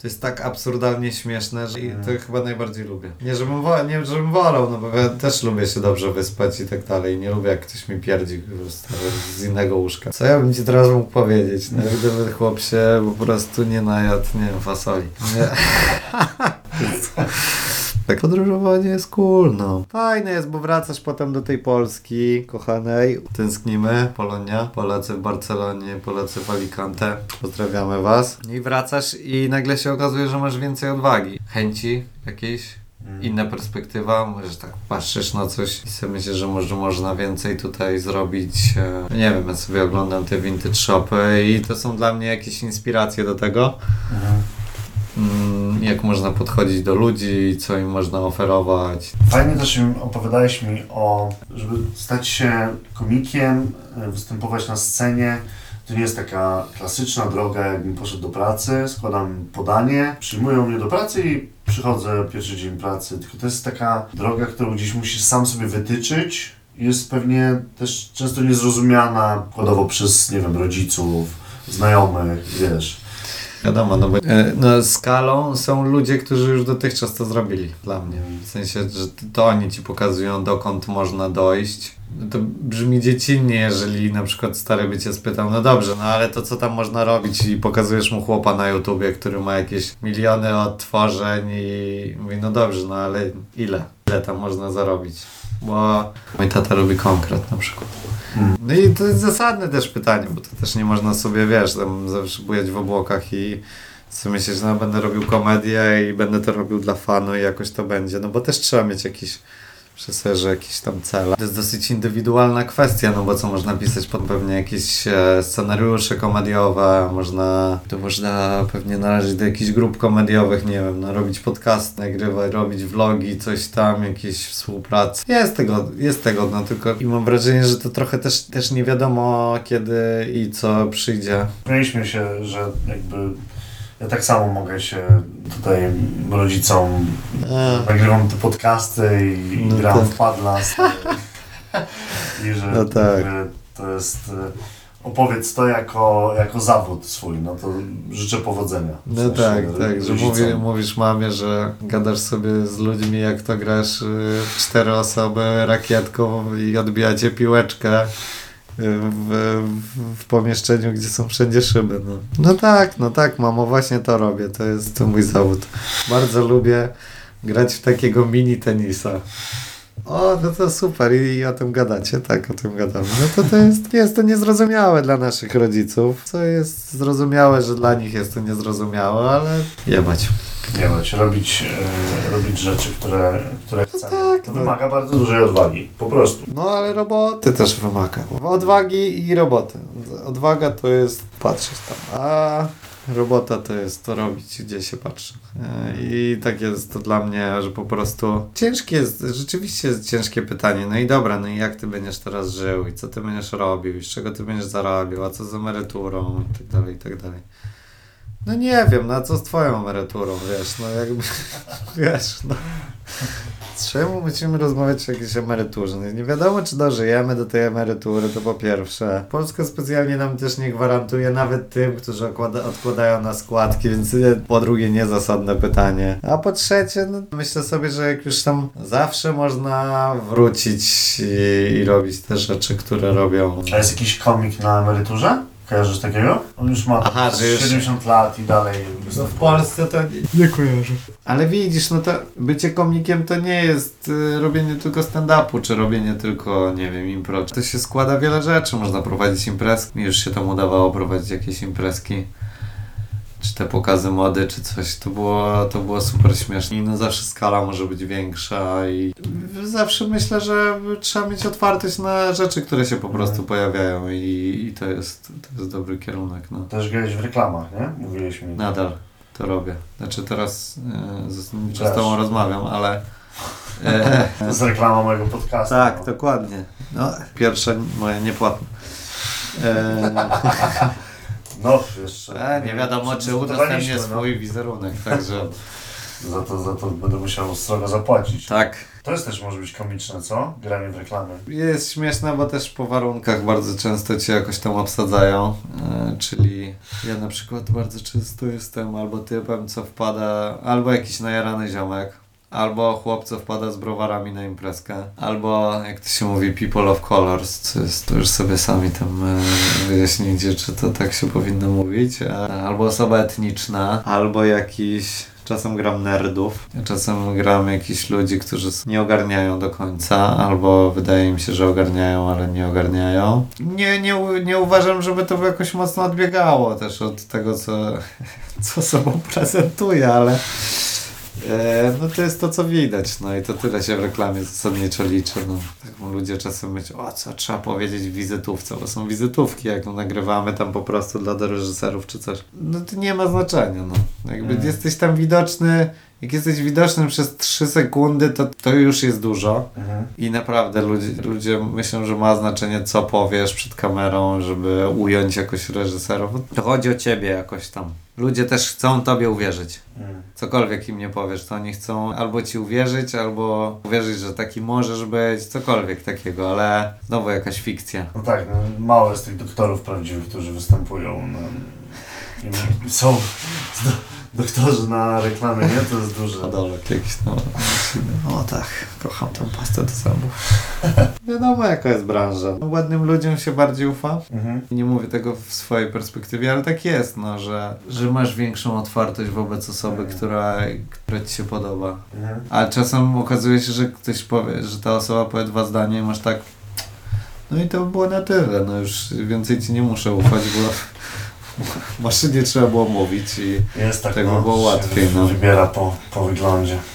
to jest tak absurdalnie śmieszne, że i to chyba najbardziej lubię. Nie żebym, wo- nie, żebym wolał, no bo ja też lubię się dobrze wyspać i tak dalej. Nie lubię, jak ktoś mi pierdzi po prostu z innego łóżka. Co ja bym ci teraz mógł powiedzieć? No, gdyby chłop się po prostu nie najadł, nie wiem, fasoli. Nie. Tak, podróżowanie jest cool, no. Fajne jest, bo wracasz potem do tej Polski, kochanej. Tęsknimy, Polonia. Polacy w Barcelonie, Polacy w Alicante. Pozdrawiamy was. I wracasz i nagle się okazuje, że masz więcej odwagi. Chęci jakiejś, Mm. inna perspektywa, możesz tak patrzysz na coś i sobie myślisz, że może można więcej tutaj zrobić. E, Nie wiem, ja sobie oglądam te vintage shopy i to są dla mnie jakieś inspiracje do tego. Mhm. Jak można podchodzić do ludzi, co im można oferować. Fajnie też opowiadałeś mi o, żeby stać się komikiem, e, występować na scenie. To nie jest taka klasyczna droga, jakbym poszedł do pracy, składam podanie, przyjmują mnie do pracy i przychodzę pierwszy dzień pracy. Tylko to jest taka droga, którą gdzieś musisz sam sobie wytyczyć. Jest pewnie też często niezrozumiana przykładowo przez, nie wiem, rodziców, znajomych, wiesz. Wiadomo, no bo e, no, skalą są ludzie, którzy już dotychczas to zrobili dla mnie. W sensie, że to oni ci pokazują, dokąd można dojść. To brzmi dziecinnie, jeżeli na przykład stary by cię spytał, no dobrze, no ale to co tam można robić i pokazujesz mu chłopa na YouTubie, który ma jakieś miliony odtworzeń i mówi, no dobrze, no ale ile? Ile tam można zarobić? Bo mój tata robi konkret na przykład. No i to jest zasadne też pytanie, bo to też nie można sobie, wiesz, tam zawsze bujać w obłokach i sobie myśleć, no będę robił komedię i będę to robił dla fanu i jakoś to będzie, no bo też trzeba mieć jakiś serze jakiś tam cel. To jest dosyć indywidualna kwestia, no bo co można pisać pod pewnie jakieś e, scenariusze komediowe, można, to można pewnie należeć do jakichś grup komediowych, nie wiem, no robić podcast, nagrywać, robić vlogi, coś tam, jakieś współpracy. Jest tego, jest tego, no tylko i mam wrażenie, że to trochę też, też nie wiadomo kiedy i co przyjdzie. Śmieliśmy się, że jakby ja tak samo mogę się tutaj rodzicom nagrywam te podcasty i, No gram tak. w Padlas. I że No tak. to jest e, opowiedz to jako, jako zawód swój, no to życzę powodzenia. No sensie tak, tak, że mówi, mówisz mamie, że gadasz sobie z ludźmi, jak to grasz y, w cztery osoby rakietką i odbijacie piłeczkę w, w, pomieszczeniu, gdzie są wszędzie szyby. No. no tak, no tak, mamo, właśnie to robię, to jest to mój zawód. Bardzo lubię grać w takiego mini tenisa. O, no to super i, o tym gadacie, tak, o tym gadamy. No to to jest, jest to niezrozumiałe dla naszych rodziców, co jest zrozumiałe, że dla nich jest to niezrozumiałe, ale jebać. Nie bać, robić, e, robić rzeczy, które, które chcemy. tak, to no. wymaga bardzo dużej odwagi, po prostu. No ale roboty też wymaga. Odwagi i roboty. Odwaga to jest patrzeć tam, a robota to jest to robić, gdzie się patrzy. E, I tak jest to dla mnie, że po prostu ciężkie jest, rzeczywiście jest ciężkie pytanie. No i dobra, no i jak ty będziesz teraz żył i co ty będziesz robił i z czego ty będziesz zarabiał, a co z emeryturą i tak dalej, i tak dalej. No nie wiem, no a co z twoją emeryturą, wiesz, no jakby, wiesz, no. Czemu musimy rozmawiać o jakiejś emeryturze? No Nie wiadomo, czy dożyjemy do tej emerytury, to po pierwsze. Polska specjalnie nam też nie gwarantuje nawet tym, którzy odkładają na składki, więc nie- po drugie niezasadne pytanie. A po trzecie, no, myślę sobie, że jak już tam zawsze można wrócić i, i robić te rzeczy, które robią. A jest jakiś komik na emeryturze? Kojarzysz takiego? On już ma Aha, że już- 70 lat i dalej No w. Polsce to nie, kojarzę. Ale widzisz, no to bycie komikiem to nie jest y, robienie tylko stand-upu, czy robienie tylko, nie wiem, imprez. To się składa wiele rzeczy. Można prowadzić imprezki. Mi już się tam udawało prowadzić jakieś imprezki. Czy te pokazy mody, czy coś, to było, to było super śmieszne. I no zawsze skala może być większa i zawsze myślę, że trzeba mieć otwartość na rzeczy, które się po prostu Mhm. pojawiają i, i to, jest, to jest dobry kierunek. No. Też grałeś w reklamach, nie? Mówiłeś mi. Nadal to robię. Znaczy teraz e, z, z tobą rozmawiam, ale... E, To jest reklama mojego podcastu. tak, no. dokładnie. No, pierwsze moje niepłatne. E, No, jeszcze. e, nie wiadomo, czy udostępnię no. swój wizerunek, także... Za to, za to będę musiał strogo zapłacić. Tak, To jest też może być komiczne, co? Granie w reklamy. Jest śmieszne, bo też po warunkach bardzo często cię jakoś tam obsadzają. E, czyli ja na przykład bardzo często jestem albo typem, co wpada, albo jakiś najarany ziomek, albo chłop, co wpada z browarami na imprezkę, albo jak to się mówi, people of colors, co jest, to już sobie sami tam e, wyjaśnijcie, czy to tak się powinno mówić, e, albo osoba etniczna, albo jakiś Czasem gram nerdów, czasem gram jakichś ludzi, którzy nie ogarniają do końca, albo wydaje mi się, że ogarniają, ale nie ogarniają. Nie, nie, nie uważam, żeby to jakoś mocno odbiegało też od tego, co, co sobą prezentuję, ale e, no to jest to, co widać, no i to tyle się w reklamie zasadniczo liczy. No. Tak ludzie czasem myślą, o co trzeba powiedzieć w wizytówce, bo są wizytówki, jak no, nagrywamy tam po prostu dla reżyserów czy coś. No to nie ma znaczenia, no. Jakby jesteś tam widoczny, jak jesteś widoczny przez 3 sekundy, to, to już jest dużo. Mhm. I naprawdę ludzie, ludzie myślą, że ma znaczenie, co powiesz przed kamerą, żeby ująć jakoś reżyserów. To chodzi o ciebie jakoś tam. Ludzie też chcą tobie uwierzyć. Mhm. Cokolwiek im nie powiesz, to oni chcą albo ci uwierzyć, albo uwierzyć, że taki możesz być, cokolwiek takiego, ale znowu jakaś fikcja. No tak, no, mało jest tych doktorów prawdziwych, którzy występują. No, są doktorzy na reklamie, nie? To jest duże. Padolek jakiś no. O tak, kocham tą pastę do zębów. Wiadomo jaka jest branża. Ładnym ludziom się bardziej ufa. Mhm. Nie mówię tego w swojej perspektywie, ale tak jest, no, że, że masz większą otwartość wobec osoby, która, która ci się podoba. Mhm. Ale czasem okazuje się, że ktoś powie, że ta osoba powie dwa zdania i masz tak. No i to by było na tyle. No już więcej ci nie muszę ufać, bo maszynie trzeba było mówić i Jest tak, by no, było łatwiej, no. Wybiera po, po wyglądzie.